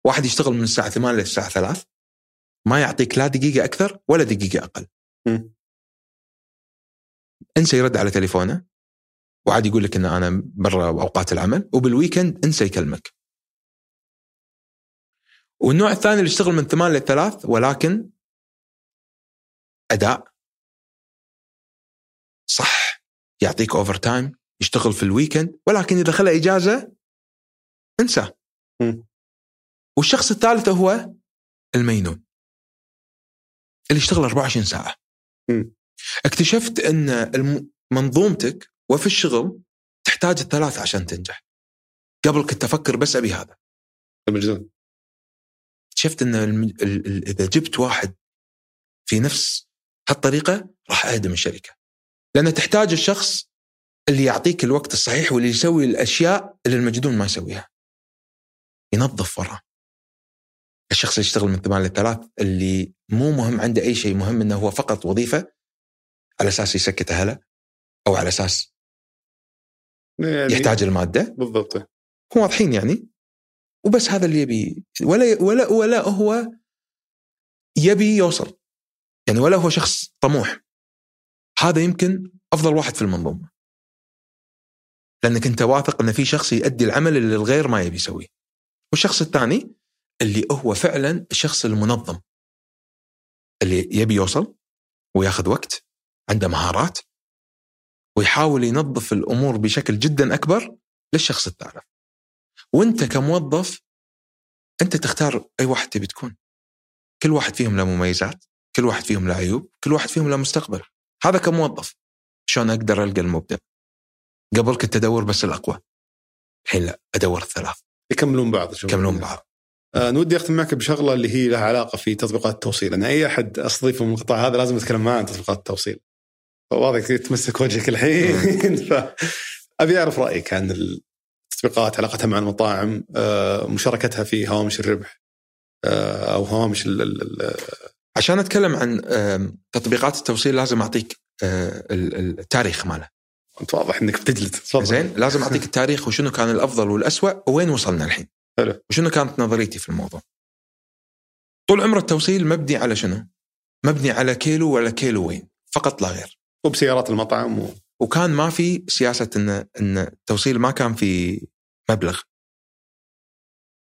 واحد يشتغل من الساعة 8 للساعه 3 ما يعطيك لا دقيقة أكثر ولا دقيقة أقل. مم. انسى يرد على تليفونه. وعاد يقول لك إن أنا برا أوقات العمل وبال weekend انسى يكلمك والنوع الثاني اللي يشتغل من 8 ل 3 ولكن أداء صح يعطيك overtime يشتغل في ال weekend ولكن إذا خلى إجازة انسى. والشخص الثالث هو المجنون اللي يشتغل 24 ساعة. اكتشفت إن منظومتك وفي الشغل تحتاج الثلاث عشان تنجح. قبل كنت أفكر بس أبي هذا. مجنون اكتشفت إن الم- ال- ال- إذا جبت واحد في نفس هالطريقة راح اهدم الشركة. لأن تحتاج الشخص اللي يعطيك الوقت الصحيح واللي يسوي الأشياء اللي المجنون ما يسويها. ينظف وراه. الشخص اللي يشتغل من 8 ل 3 اللي مو مهم عنده أي شيء مهم إنه هو فقط وظيفة على أساس يسكت أهله أو على أساس يعني يحتاج الماده بالضبط. هم واضحين يعني؟ وبس هذا اللي يبي ولا ولا ولا هو يبي يوصل. يعني ولا هو شخص طموح. هذا يمكن أفضل واحد في المنظومة. لأنك أنت واثق إن في شخص يؤدي العمل اللي الغير ما يبي يسويه. والشخص الثاني اللي هو فعلا الشخص المنظم. اللي يبي يوصل وياخذ وقت عنده مهارات ويحاول ينظف الأمور بشكل جدا أكبر للشخص الثالث وأنت كموظف أنت تختار أي واحد تبي تكون. كل واحد فيهم له مميزات كل واحد فيهم له عيوب كل واحد فيهم له مستقبل. هذا كموظف شلون أقدر ألقى المبدع قبل كنت أدور بس الأقوى. الحين لا أدور الثلاث. يكملون بعض شوف. يكملون بعض. آه نودي أختم معك بشغلة اللي هي لها علاقة في تطبيقات التوصيل. أنا أي أحد أستضيفه من القطاع هذا لازم أتكلم معاه عن تطبيقات التوصيل. فواضح تمسك وجهك الحين. فابي أعرف رأيك عن التطبيقات علاقتها مع المطاعم آه مشاركتها في هوامش الربح آه أو هوامش ال- ال- عشان أتكلم عن تطبيقات التوصيل لازم أعطيك آه، ال- ال- التاريخ ماله. أنت واضح إنك بتجلد. زين لازم أعطيك التاريخ وشنو كان الأفضل والأسوأ وين وصلنا الحين. حلو. وشنو كانت نظريتي في الموضوع. طول عمر التوصيل مبني على شنو؟ مبني على كيلو ولا كيلو وين؟ فقط لا غير. وبسيارات المطعم و... وكان ما في سياسة ان إن التوصيل ما كان في مبلغ.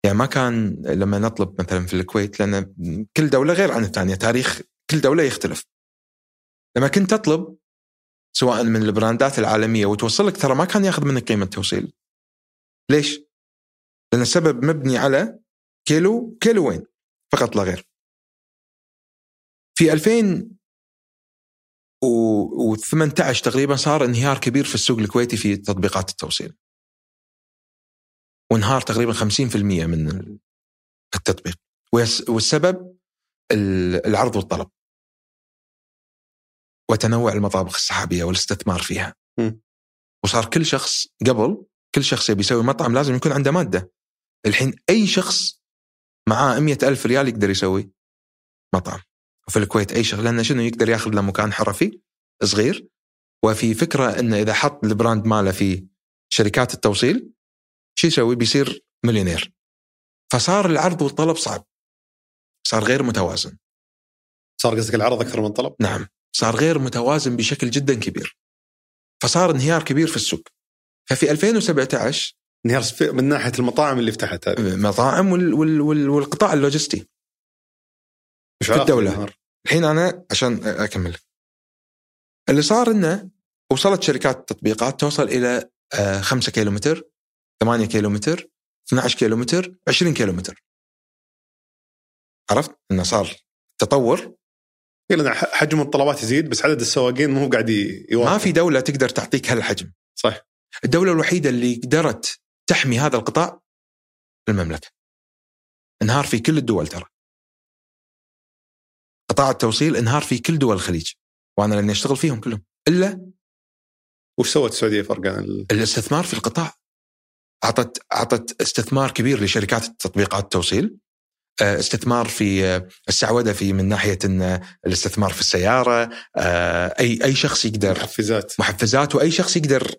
يعني ما كان لما نطلب مثلا في الكويت لأن كل دولة غير عن الثانية تاريخ كل دولة يختلف. لما كنت تطلب سواء من البراندات العالمية وتوصلك ترى ما كان ياخذ منك قيمة توصيل. ليش؟ لأن السبب مبني على كيلو كيلوين فقط لا غير. في 2018 تقريبا صار انهيار كبير في السوق الكويتي في تطبيقات التوصيل. وانهار تقريبا 50% من التطبيق. والسبب العرض والطلب. وتنوع المطابخ السحابية والاستثمار فيها. م. وصار كل شخص قبل كل شخص يبي يسوي مطعم لازم يكون عنده مادة. الحين أي شخص معاه مية ألف ريال يقدر يسوي مطعم. وفي الكويت أي شغلة لأنه شنو يقدر ياخذ له مكان حرفي صغير وفي فكرة إنه إذا حط البراند ماله في شركات التوصيل شو يسوي؟ بيصير مليونير. فصار العرض والطلب صعب. صار غير متوازن. صار قصدك العرض أكثر من الطلب؟ نعم، صار غير متوازن بشكل جدا كبير. فصار انهيار كبير في السوق. ففي 2017 انهيار من ناحية المطاعم اللي فتحت هذه مطاعم وال وال وال والقطاع اللوجستي. مش في الدولة. الحين أنا عشان أكمل. اللي صار إنه وصلت شركات التطبيقات توصل إلى 5 كيلو متر 8 كيلو متر 12 كيلو متر 20 كيلو متر عرفت؟ إنه صار تطور. لأن حجم الطلبات يزيد بس عدد السواقين مو قاعد يوافق ما في دولة تقدر تعطيك هالحجم. صح. الدولة الوحيدة اللي قدرت تحمي هذا القطاع المملكة. انهار في كل الدول ترى. قطاع التوصيل انهار في كل دول الخليج وأنا لاني أشتغل فيهم كلهم إلا وش سوت السعودية فرق عن ال... الاستثمار في القطاع؟ أعطت أعطت استثمار كبير لشركات تطبيقات التوصيل آه، استثمار في آه، السعودة في من ناحية ان الاستثمار في السيارة آه، أي أي شخص يقدر. محفزات. محفزات وأي شخص يقدر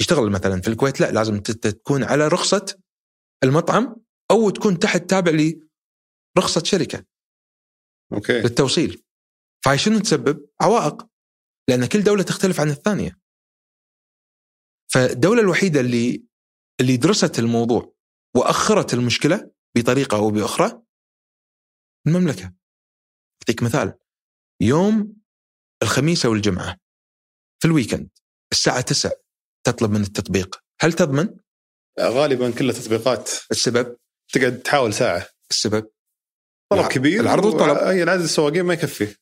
يشتغل مثلا في الكويت لا لازم تكون على رخصة المطعم أو تكون تحت تابع لرخصة شركة. okay. للتوصيل. فهي شنو تسبب؟ عوائق لأن كل دولة تختلف عن الثانية. فالدولة الوحيدة اللي اللي درست الموضوع وأخرت المشكلة بطريقة أو بأخرى المملكة. أعطيك مثال. يوم الخميس أو الجمعة في ال weekend الساعة 9 تطلب من التطبيق. هل تضمن؟ غالبا كلها تطبيقات السبب؟ تقعد تحاول ساعة. السبب؟ طلب كبير العرض والطلب أي عدد السواقين ما يكفي.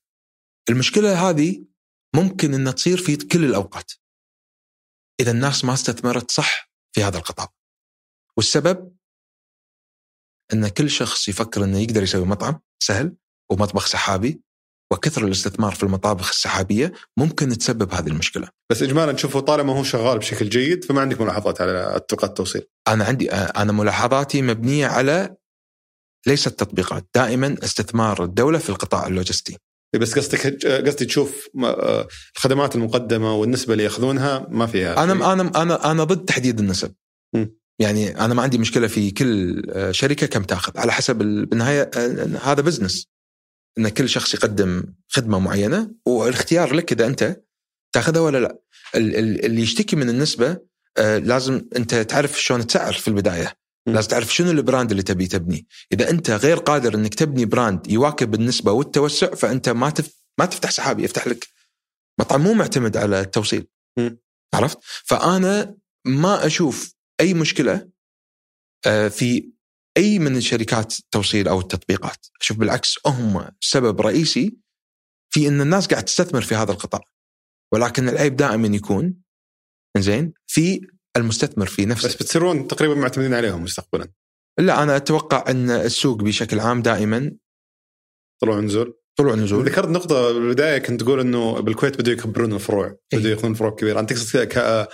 المشكلة هذه ممكن انها تصير في كل الأوقات. إذا الناس ما استثمرت صح في هذا القطاع. والسبب؟ إن كل شخص يفكر إنه يقدر يسوي مطعم سهل ومطبخ سحابي وكثر الاستثمار في المطابخ السحابية ممكن تسبب هذه المشكلة. بس اجمالا تشوفه طالما هو شغال بشكل جيد فما عندك ملاحظات على تطبيقات التوصيل. أنا عندي أنا ملاحظاتي مبنية على ليست تطبيقات، دائما استثمار الدولة في القطاع اللوجستي. بس قصدك قصدي تشوف آه، الخدمات المقدمة والنسبة اللي يأخذونها ما فيها أنا أنا أنا أنا ضد تحديد النسب. م. يعني أنا ما عندي مشكلة في كل آه، شركة كم تأخذ على حسب بالنهاية آه، هذا business إن كل شخص يقدم خدمة معينة والاختيار لك إذا أنت تأخذها ولا لا اللي يشتكي من النسبة لازم أنت تعرف شلون تسعر في البداية لازم تعرف شنو ال brand اللي تبي تبني. إذا أنت غير قادر إنك تبني brand يواكب النسبة والتوسع فأنت ما تف... ما تفتح سحابي يفتح لك مطعم مو معتمد على التوصيل. م. عرفت؟ فأنا ما أشوف أي مشكلة آه، في أي من شركات التوصيل أو التطبيقات. أشوف بالعكس هم سبب رئيسي في إن الناس قاعد تستثمر في هذا القطاع. ولكن العيب دائما يكون زين في المستثمر في نفسه بس بتصيرون تقريبا معتمدين عليهم مستقبلا لا أنا أتوقع أن السوق بشكل عام دائما طلوع نزول طلوع نزول ذكرت نقطة بالبداية كنت تقول إنه بالكويت بدوا يكبرون الفروع، إيه؟ بدوا ياخذون فروع كبيرة، أنت تقصد ك...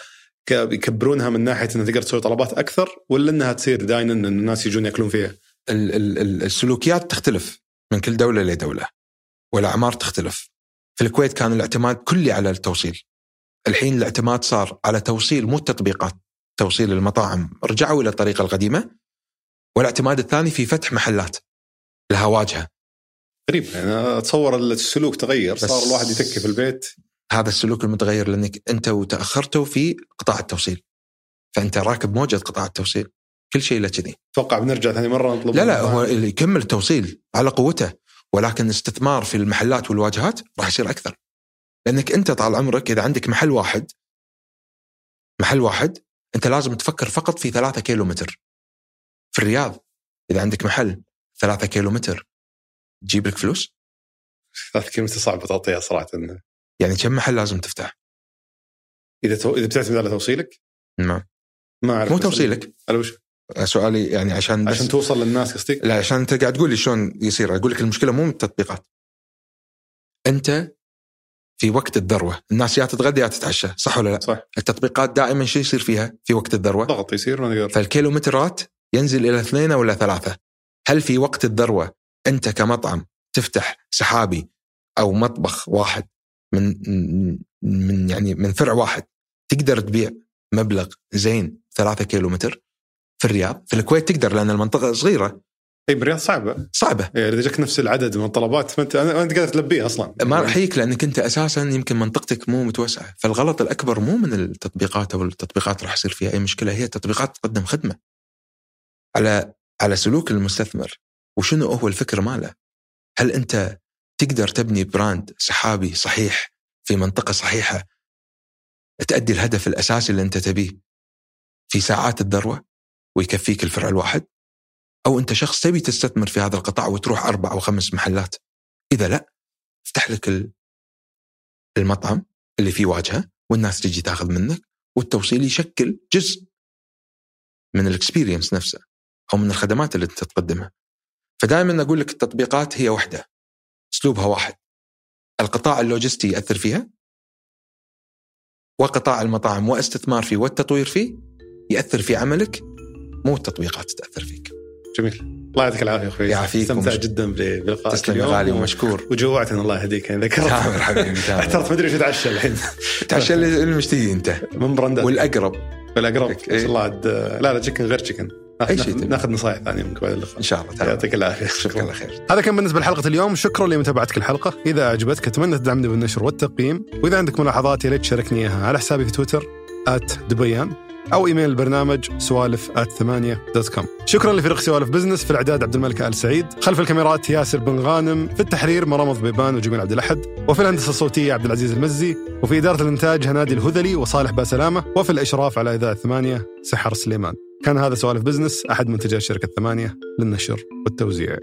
ك... يكبرونها من ناحية إنها تقدر تسوي طلبات أكثر ولا إنها تصير داينا إن الناس يجون يأكلون فيها؟ ال- ال- ال- السلوكيات تختلف من كل دولة لدولة والأعمار تختلف. في الكويت كان الاعتماد كلي على التوصيل. الحين الاعتماد صار على توصيل مو التطبيقات توصيل المطاعم. رجعوا إلى الطريقة القديمة والاعتماد الثاني في فتح محلات. لها واجهة. غريب. يعني أتصور السلوك تغير صار الواحد يتكي في البيت. هذا السلوك المتغير لأنك أنت وتأخرتوا في قطاع التوصيل. فأنت راكب موجة قطاع التوصيل كل شيء له كذي. أتوقع بنرجع ثاني مرة نطلب لا لا هو اللي يكمل التوصيل على قوته ولكن الاستثمار في المحلات والواجهات راح يصير أكثر. لأنك أنت طال عمرك إذا عندك محل واحد محل واحد أنت لازم تفكر فقط في ثلاثة كيلو متر في الرياض إذا عندك محل ثلاثة كيلو متر تجيب لك فلوس؟ ثلاث كلمة صعبة تعطيها صراحة. إنه يعني كم محل لازم تفتح؟ إذا تو... إذا بتعتمد على توصيلك؟ ما ما أعرف. مو توصيلك. على وش سؤالي يعني عشان بس عشان توصل للناس قصدك؟ لا عشان انت قاعد تقول لي شلون يصير. أقول لك المشكلة مو من التطبيقات. أنت في وقت الذروة. الناس يا تتغدى يا تتعشى صح ولا لا؟ صح. التطبيقات دائما شو يصير فيها في وقت الذروة؟ ضغط يصير ما نقدر. فالكيلومترات ينزل إلى اثنين ولا ثلاثة. هل في وقت الذروة أنت كمطعم تفتح سحابي أو مطبخ واحد من من يعني من فرع واحد تقدر تبيع مبلغ زين ثلاثة كيلو متر في الرياض؟ في الكويت تقدر لأن المنطقة صغيرة. اي بالرياض صعبة صعبة يعني إذا جاك نفس العدد من الطلبات فأنت أنا- انت قادر تلبيه أصلا ما راح يجيك لأنك أنت أساسا يمكن منطقتك مو متوسعة، فالغلط الأكبر مو من التطبيقات أو التطبيقات راح يصير فيها أي مشكلة هي التطبيقات تقدم خدمة. على على سلوك المستثمر وشنو هو الفكر ماله؟ هل أنت تقدر تبني براند سحابي صحيح في منطقة صحيحة تؤدي الهدف الأساسي اللي أنت تبيه في ساعات الذروة ويكفيك الفرع الواحد؟ أو أنت شخص تبي تستثمر في هذا القطاع وتروح أربع أو خمس محلات؟ إذا لا افتح لك ال- المطعم اللي فيه واجهة والناس تجي تاخذ منك والتوصيل يشكل جزء من ال experience نفسه أو من الخدمات اللي أنت تقدمها. فدائما أقول لك التطبيقات هي واحدة أسلوبها واحد. القطاع اللوجستي يأثر فيها وقطاع المطاعم واستثمار فيه والتطوير فيه يأثر في عملك مو التطبيقات تأثر فيك. جميل. الله يعطيك العافية أخوي. يعافيك استمتع ومش- جدا بلقائك تسلم يا اليوم غالي ومشكور. وجوعتنا الله يهديك يعني ذكرت. تامر حبيبي تامر. احترت ما أدري شو أتعشى الحين. تعال اللي اللي مشتهي أنت. من brandات والأقرب. بالاقرب إيه. ما شاء الله عاد لا لا تشيكن غير أي ناخذ شيء. ناخذ نصائح ثانية منك بعد اللقاء. إن شاء الله تامر. يعطيك العافية. شكرا الله خير. هذا كان بالنسبة لحلقة اليوم. شكرا لمتابعتك الحلقة. إذا أعجبتك أتمنى تدعمني بالنشر والتقييم. وإذا عندك ملاحظات يا ريت تشاركني إياها على حسابي في تويتر دبيان. أو إيميل البرنامج سوالف ثمانية dot com شكرا لفريق سوالف بزنس في الإعداد عبد الملك آل سعيد خلف الكاميرات ياسر بن غانم في التحرير مرام ضبيبان وجميل عبد الأحد وفي الهندسة الصوتية عبد العزيز المزي وفي إدارة الإنتاج هنادي الهذلي وصالح باسلامة وفي الإشراف على إذاعة ثمانية سحر سليمان. كان هذا سوالف بزنس أحد منتجات شركة ثمانية للنشر والتوزيع.